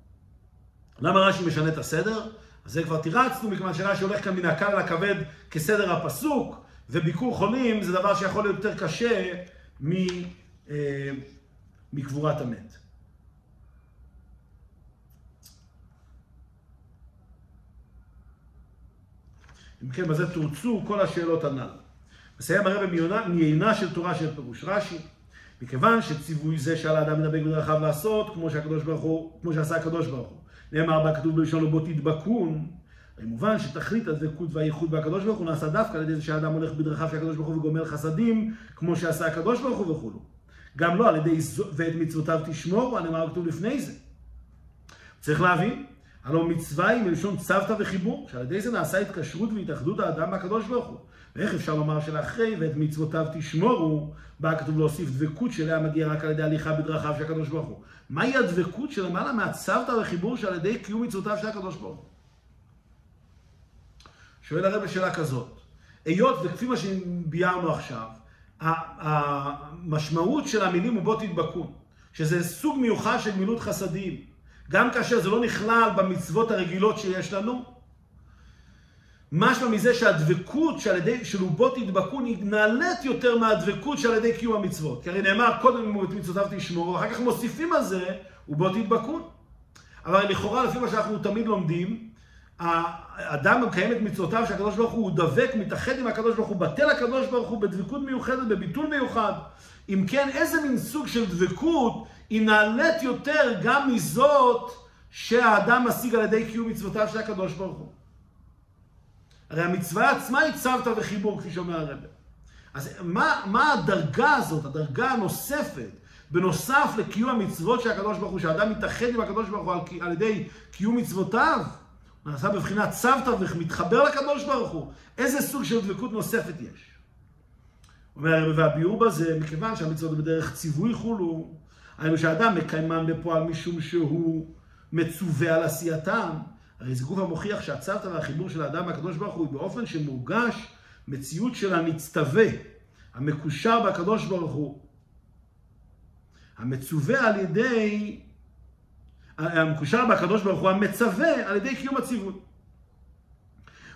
למה רש"י משנה את הסדר? אז זה כבר תירצנו, מכיוון שרש"י הולך כאן מן הקל לכבד כסדר הפסוק, וביקור חולים זה דבר שיכול להיות יותר קשה אה, מקבורת המת. אם כן, בזה תורצו כל השאלות הנ"ל. מסיים הרב מעיינה של תורה של פירוש רש"י, מכיוון שציווי זה שעל האדם מדבק בדרכיו לעשות, כמו שהקדוש ברוך הוא, כמו שעשה הקדוש ברוך הוא. נאמר בה כתוב בלשונו בו תדבקון, הרי מובן שתכלית הדבקות והייחוד בהקדוש ברוך הוא נעשה דווקא על ידי זה שהאדם הולך בדרכיו של הקדוש ברוך הוא וגומר חסדים, כמו שעשה הקדוש ברוך הוא וכולו. גם לא על ידי ואת מצוותיו תשמור, הנאמר כתוב לפני זה. צריך להבין, הלא מצווה היא מלשון צוותא וחיבור, שעל ידי זה נעשה התקשרות והתאחדות האדם מהקדוש ברוך הוא. ואיך אפשר לומר שלאחרי ואת מצוותיו תשמורו, בא כתוב להוסיף דבקות שאליה מגיע רק על ידי הליכה בדרכיו של הקדוש ברוך הוא. מהי הדבקות שלמעלה מהצוותא וחיבור שעל ידי קיום מצוותיו של הקדוש ברוך הוא? שואל הרב בשאלה כזאת, היות וכפי מה שביארנו עכשיו, המשמעות של המילים הוא בוא תדבקו, שזה סוג מיוחד של מילות חסדים, גם כאשר זה לא נכלל במצוות הרגילות שיש לנו, משמע מזה שהדבקות שעל ידי, של בוא תדבקו נעלית יותר מהדבקות שעל ידי קיום המצוות. כי הרי נאמר קודם את מצוותיו תשמורו, ואחר כך מוסיפים על זה ובוא תדבקו. אבל לכאורה לפי מה שאנחנו תמיד לומדים, האדם מקיים את מצוותיו של הקדוש ברוך הוא, הוא דבק, מתאחד עם הקדוש ברוך הוא, בטל הקדוש ברוך הוא בדבקות מיוחדת, בביטול מיוחד. אם כן, איזה מין סוג של דבקות היא נעלית יותר גם מזאת שהאדם משיג על ידי קיום מצוותיו של הקדוש ברוך הוא. הרי המצווה עצמה היא צוותא וחיבור, כפי שאומר הרב. אז מה, מה הדרגה הזאת, הדרגה הנוספת, בנוסף לקיום המצוות של הקדוש ברוך הוא, שהאדם מתאחד עם הקדוש ברוך הוא על, על ידי קיום מצוותיו? נעשה בבחינת צוותא ומתחבר לקדוש ברוך הוא. איזה סוג של דבקות נוספת יש? אומר הרב והביאור בזה, מכיוון שהמצוות בדרך ציווי חולו, היינו שאדם מקיימן בפועל משום שהוא מצווה על עשייתם. הרי זה גוף המוכיח שהצוותא והחיבור של האדם מהקדוש ברוך הוא באופן שמורגש מציאות של הנצטווה, המקושר בקדוש ברוך הוא, המצווה על ידי המקושר בקדוש ברוך הוא המצווה על ידי קיום הציווי.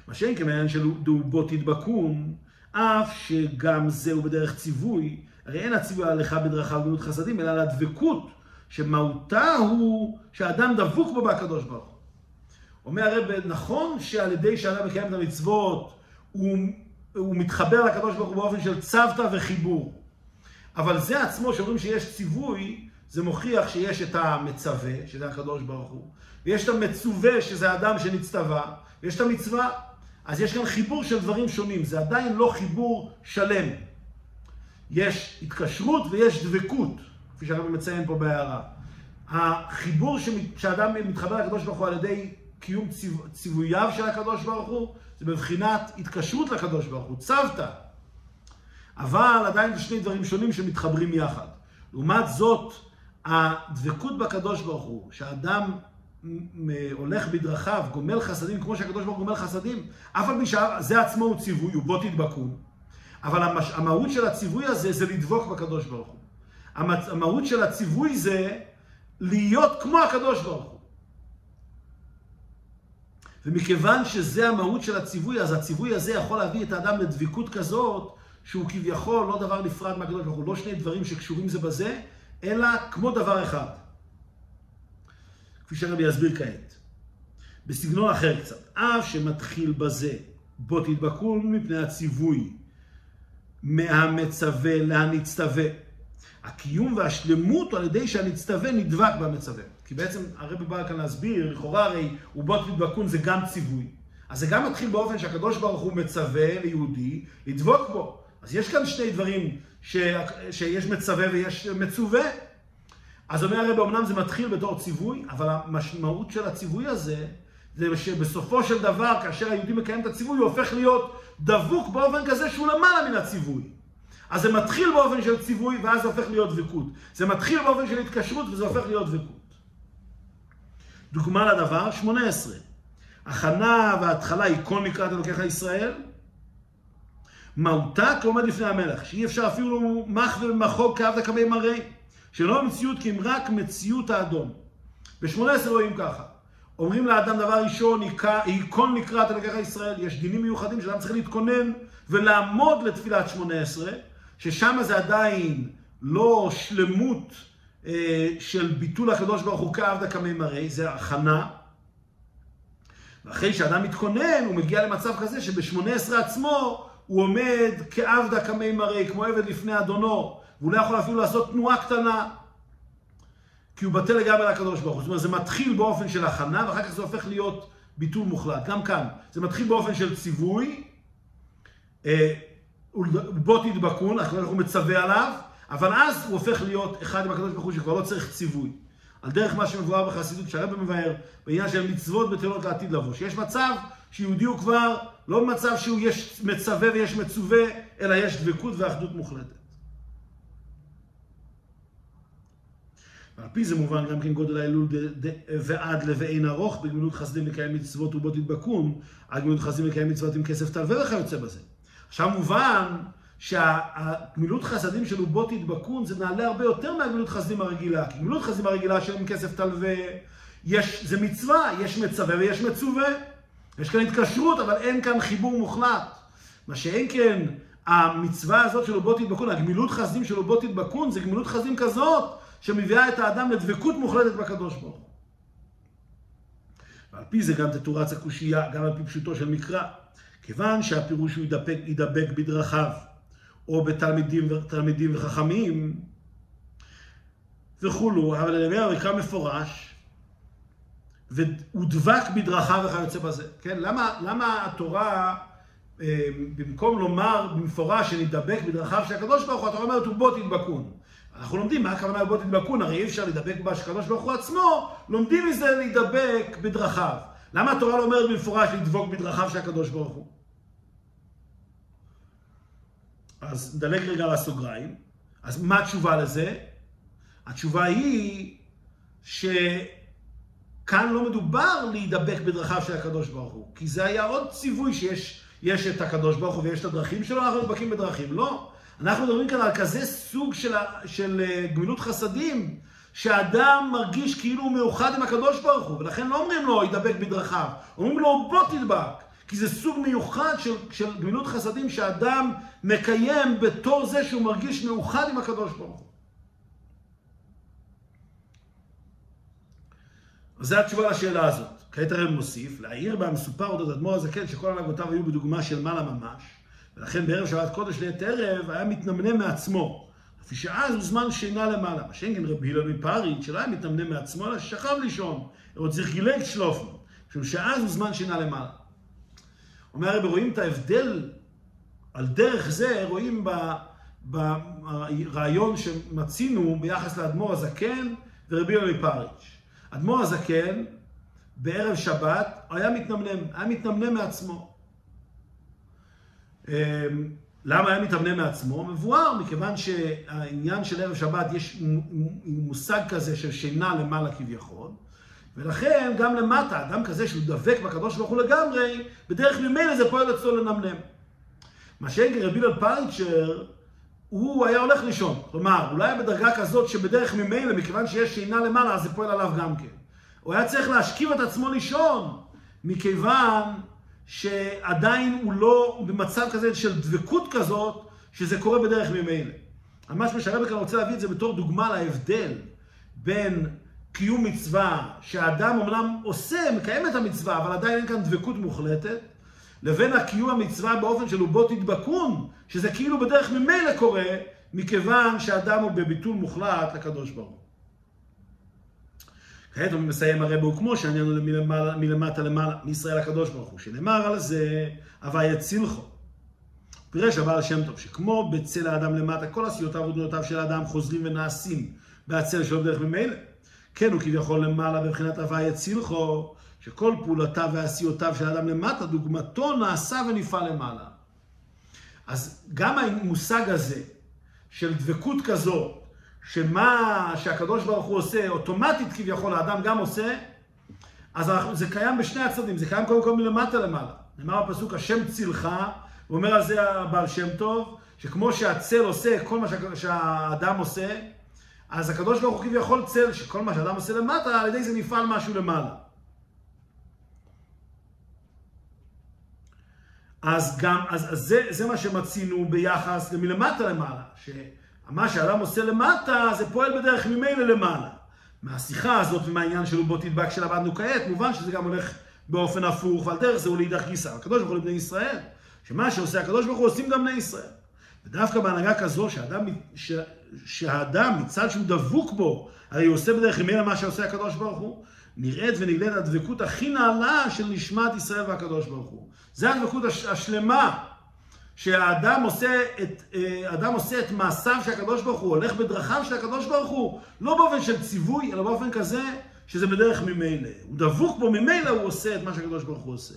מה שאין כמעניין של בו תדבקום, אף שגם זהו בדרך ציווי, הרי אין הציווי על הליכה בדרכיו גמילות חסדים, אלא על הדבקות, שמהותה הוא שהאדם דבוק בו בקדוש ברוך הוא. אומר הרב, נכון שעל ידי שאדם מקיים את המצוות, הוא, הוא מתחבר לקדוש ברוך הוא באופן של צוותא וחיבור. אבל זה עצמו, שאומרים שיש ציווי, זה מוכיח שיש את המצווה, שזה הקדוש ברוך הוא, ויש את המצווה, שזה האדם שנצטווה, ויש את המצווה. אז יש כאן חיבור של דברים שונים, זה עדיין לא חיבור שלם. יש התקשרות ויש דבקות, כפי שהרבי מציין פה בהערה. החיבור שאדם מתחבר לקדוש ברוך הוא על ידי קיום ציו, ציווייו של הקדוש ברוך הוא, זה בבחינת התקשרות לקדוש ברוך הוא, צוותא. אבל עדיין זה שני דברים שונים שמתחברים יחד. לעומת זאת, הדבקות בקדוש ברוך הוא, שהאדם הולך בדרכיו, גומל חסדים, כמו שהקדוש ברוך הוא גומל חסדים, אף על פי שזה עצמו הוא ציווי, הוא בוא תדבקו. אבל המש... המהות של הציווי הזה זה לדבוק בקדוש ברוך הוא. המהות של הציווי זה להיות כמו הקדוש ברוך הוא. ומכיוון שזה המהות של הציווי, אז הציווי הזה יכול להביא את האדם לדבקות כזאת, שהוא כביכול לא דבר נפרד מהקדוש ברוך הוא, לא שני דברים שקשורים זה בזה, אלא כמו דבר אחד. כפי שהרבי יסביר כעת. בסגנון אחר קצת. אף שמתחיל בזה, בו תדבקו מפני הציווי, מהמצווה להנצטווה. הקיום והשלמות על ידי שהנצטווה נדבק במצווה. כי בעצם הרבי בא כאן להסביר, לכאורה הרי ובו תדבקון זה גם ציווי. אז זה גם מתחיל באופן שהקדוש ברוך הוא מצווה ליהודי לדבוק בו. אז יש כאן שני דברים ש... שיש מצווה ויש מצווה. אז אומר הרב, אמנם זה מתחיל בתור ציווי, אבל המשמעות של הציווי הזה, זה שבסופו של דבר, כאשר היהודי מקיים את הציווי, הוא הופך להיות דבוק באופן כזה שהוא למעלה מן הציווי. אז זה מתחיל באופן של ציווי, ואז זה הופך להיות דבקות. זה מתחיל באופן של התקשרות, וזה הופך להיות דבקות. דוגמה לדבר, 18. הכנה וההתחלה היא כל מקראת אלוקיך ישראל. מהותה כעומד לפני המלך, שאי אפשר אפילו מח ומחוג כעבד הקמי מראה, שלא מציאות כי אם רק מציאות האדום. ב-18 רואים ככה, אומרים לאדם דבר ראשון, ייכון לקראת אלוקיך ישראל, יש דינים מיוחדים שאדם צריך להתכונן ולעמוד לתפילת 18, ששם זה עדיין לא שלמות אה, של ביטול הקדוש ברוך הוא כעבד הקמי מראה, זה הכנה. ואחרי שאדם מתכונן, הוא מגיע למצב כזה שב-18 עצמו הוא עומד כעבד קמי מראה, כמו עבד לפני אדונו, והוא לא יכול אפילו לעשות תנועה קטנה, כי הוא בטל לגמרי לקדוש ברוך הוא. זאת אומרת, זה מתחיל באופן של הכנה, ואחר כך זה הופך להיות ביטול מוחלט. גם כאן, זה מתחיל באופן של ציווי, אה, בוא תדבקון, אנחנו מצווה עליו, אבל אז הוא הופך להיות אחד עם הקדוש ברוך הוא שכבר לא צריך ציווי. על דרך מה שמבואר בחסידות שהרבא מבאר, בעניין של מצוות בטלות לעתיד לבוא. שיש מצב שיהודי הוא כבר לא במצב שהוא יש מצווה ויש מצווה, אלא יש דבקות ואחדות מוחלטת. ועל פי זה מובן גם כן גודל האלול ועד ל"ואין ארוך בגמילות חסדים לקיים מצוות ובו תדבקון, עד גמילות חסדים לקיים מצוות עם כסף תלווה וכיוצא בזה. עכשיו מובן שהגמילות חסדים של ובו תדבקון זה נעלה הרבה יותר מהגמילות חסדים הרגילה. כי גמילות חסדים הרגילה של עם כסף תלווה, יש, זה מצווה, יש מצווה ויש מצווה. יש כאן התקשרות, אבל אין כאן חיבור מוחלט. מה שאין כן, המצווה הזאת של ובו תדבקון, הגמילות חסדים של ובו תדבקון, זה גמילות חסדים כזאת שמביאה את האדם לדבקות מוחלטת בקדוש ברוך הוא. ועל פי זה גם תתורץ הקושייה, גם על פי פשוטו של מקרא. כיוון שהפירוש הוא ידבק, ידבק בדרכיו, או בתלמידים וחכמים, וכולו, אבל לגבי המקרא מפורש, והוא דבק בדרכיו וכיוצא בזה. כן? למה, למה התורה, אה, במקום לומר במפורש שנדבק בדרכיו של הקדוש ברוך הוא, התורה אומרת ובו תדבקון. אנחנו לומדים מה הכוונה בו תדבקון, הרי אי אפשר להידבק הקדוש ברוך הוא עצמו, לומדים מזה להידבק בדרכיו. למה התורה לא אומרת במפורש לדבוק בדרכיו של הקדוש ברוך הוא? אז נדלג רגע על הסוגריים. אז מה התשובה לזה? התשובה היא שכאן לא מדובר להידבק בדרכיו של הקדוש ברוך הוא, כי זה היה עוד ציווי שיש יש את הקדוש ברוך הוא ויש את הדרכים שלו, אנחנו נדבקים בדרכים. לא. אנחנו מדברים כאן על כזה סוג של, של אה, גמילות חסדים, שאדם מרגיש כאילו הוא מאוחד עם הקדוש ברוך הוא, ולכן לא אומרים לו, ידבק בדרכיו, אומרים לו, בוא תדבק. כי זה סוג מיוחד של, של גמילות חסדים שאדם מקיים בתור זה שהוא מרגיש מאוחד עם הקדוש ברוך הוא. זו התשובה לשאלה הזאת. כעת הרב מוסיף, להעיר בה מסופר עוד אדמו"ר הזקן שכל הנהגותיו היו בדוגמה של מעלה ממש, ולכן בערב שבת קודש לעת ערב היה מתנמנם מעצמו. לפי שאז הוא זמן שינה למעלה. מה שאין כן רבי הלל מפריץ' שלא היה מתנמנם מעצמו, אלא ששכב לישון. הוא צריך גילג שלופנו. משום שאז הוא זמן שינה למעלה. אומר הרב, רואים את ההבדל, על דרך זה רואים ברעיון שמצינו ביחס לאדמו"ר הזקן ורבי הלל מפריץ'. אדמו"ר הזקן, בערב שבת, היה מתנמנם, היה מתנמנם מעצמו. אמ, למה היה מתאמנה מעצמו? מבואר, מכיוון שהעניין של ערב שבת יש מושג כזה של שינה למעלה כביכול, ולכן גם למטה, אדם כזה שהוא דבק בקדוש ברוך הוא לגמרי, בדרך ממילא זה פועל אצלו לנמנם. מה שאין רבי לל פייצ'ר, הוא היה הולך לישון. כלומר, היה בדרגה כזאת שבדרך ממילא, מכיוון שיש שינה למעלה, אז זה פועל עליו גם כן. הוא היה צריך להשכיב את עצמו לישון, מכיוון שעדיין הוא לא במצב כזה של דבקות כזאת, שזה קורה בדרך ממילא. ממש מה שהרבי כאן רוצה להביא את זה בתור דוגמה להבדל בין קיום מצווה, שהאדם אמנם עושה, מקיים את המצווה, אבל עדיין אין כאן דבקות מוחלטת, לבין הקיום המצווה באופן של ובו תדבקון, שזה כאילו בדרך ממילא קורה, מכיוון שהאדם הוא בביטול מוחלט לקדוש ברוך הוא. כעת הוא מסיים הרב הוא כמו שהעניין הוא מלמעלה, מלמטה למעלה, מישראל הקדוש ברוך הוא, שנאמר על זה, הווה יצילכו. פירש הבעל שם טוב, שכמו בצל האדם למטה, כל עשיותיו ודמותיו של האדם חוזרים ונעשים בהצל שלו בדרך ממילא. כן, הוא כביכול למעלה בבחינת הווה יצילכו, שכל פעולותיו ועשיותיו של האדם למטה, דוגמתו נעשה ונפעל למעלה. אז גם המושג הזה של דבקות כזאת, שמה שהקדוש ברוך הוא עושה, אוטומטית כביכול האדם גם עושה, אז זה קיים בשני הצדדים, זה קיים קודם כל מלמטה למעלה. נאמר בפסוק, השם צילך, הוא אומר על זה הבעל שם טוב, שכמו שהצל עושה כל מה שהאדם עושה, אז הקדוש ברוך הוא כביכול צל, שכל מה שאדם עושה למטה, על ידי זה נפעל משהו למעלה. אז גם, אז, אז זה, זה מה שמצינו ביחס למלמטה למעלה, שמה שאדם עושה למטה, זה פועל בדרך ממילא למעלה. מהשיחה הזאת ומהעניין של בוא תדבק שלמדנו כעת, מובן שזה גם הולך באופן הפוך, ועל דרך זה הוא לאידך גיסא. הקדוש ברוך הוא לבני ישראל, שמה שעושה הקדוש ברוך הוא עושים גם בני ישראל. ודווקא בהנהגה כזו, שהאדם, ש, שהאדם מצד שהוא דבוק בו, הרי הוא עושה בדרך ממילא מה שעושה הקדוש ברוך הוא, נראית ונגלית הדבקות הכי נעלה של נשמת ישראל והקדוש ברוך הוא. זה הדבקות השלמה, שהאדם עושה את, אה, אדם עושה את מעשיו של הקדוש ברוך הוא, הולך בדרכיו של הקדוש ברוך הוא, לא באופן של ציווי, אלא באופן כזה שזה בדרך ממילא. הוא דבוק בו ממילא, הוא עושה את מה שהקדוש ברוך הוא עושה.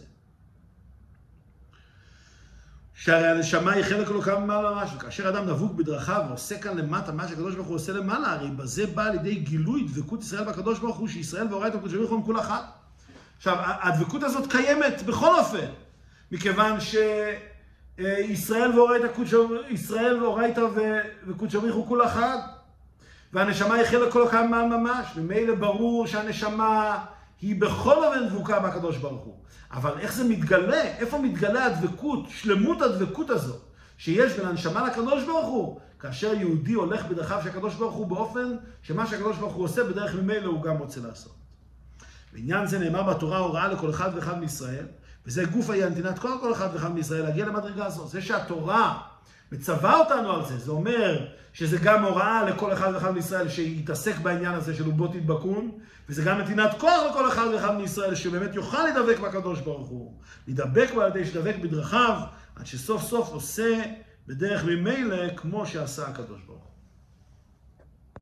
שהרי הנשמה היא חלק אלוקה ממעלה ממש, וכאשר אדם דבוק בדרכיו ועושה כאן למטה מה שהקדוש ברוך הוא עושה למעלה, הרי בזה בא על ידי גילוי דבקות ישראל והקדוש ברוך הוא, שישראל ואורייתא וקדוש ברוך הוא כול אחת. עכשיו, הדבקות הזאת קיימת בכל אופן, מכיוון שישראל ואורייתא ישראל ואורייתא וקודש ברוך הוא כול אחת, והנשמה היא חלק אלוקה ממעלה ממש, ממילא ברור שהנשמה היא בכל אופן דבוקה בקדוש ברוך הוא. אבל איך זה מתגלה? איפה מתגלה הדבקות, שלמות הדבקות הזאת, שיש בין הנשמה לקדוש ברוך הוא, כאשר יהודי הולך בדרכיו של הקדוש ברוך הוא באופן שמה שהקדוש ברוך הוא עושה בדרך ממילא הוא גם רוצה לעשות. בעניין זה נאמר בתורה הוראה לכל אחד ואחד מישראל, וזה גוף הנתינת כל כל אחד ואחד מישראל להגיע למדרגה הזאת. זה שהתורה מצווה אותנו על זה, זה אומר שזה גם הוראה לכל אחד ואחד מישראל שיתעסק בעניין הזה של ובו תדבקון, וזה גם נתינת כוח לכל אחד ואחד מישראל שבאמת יוכל להידבק בקדוש ברוך הוא. להידבק בו על ידי שידבק בדרכיו, עד שסוף סוף עושה בדרך ממילא כמו שעשה הקדוש ברוך הוא.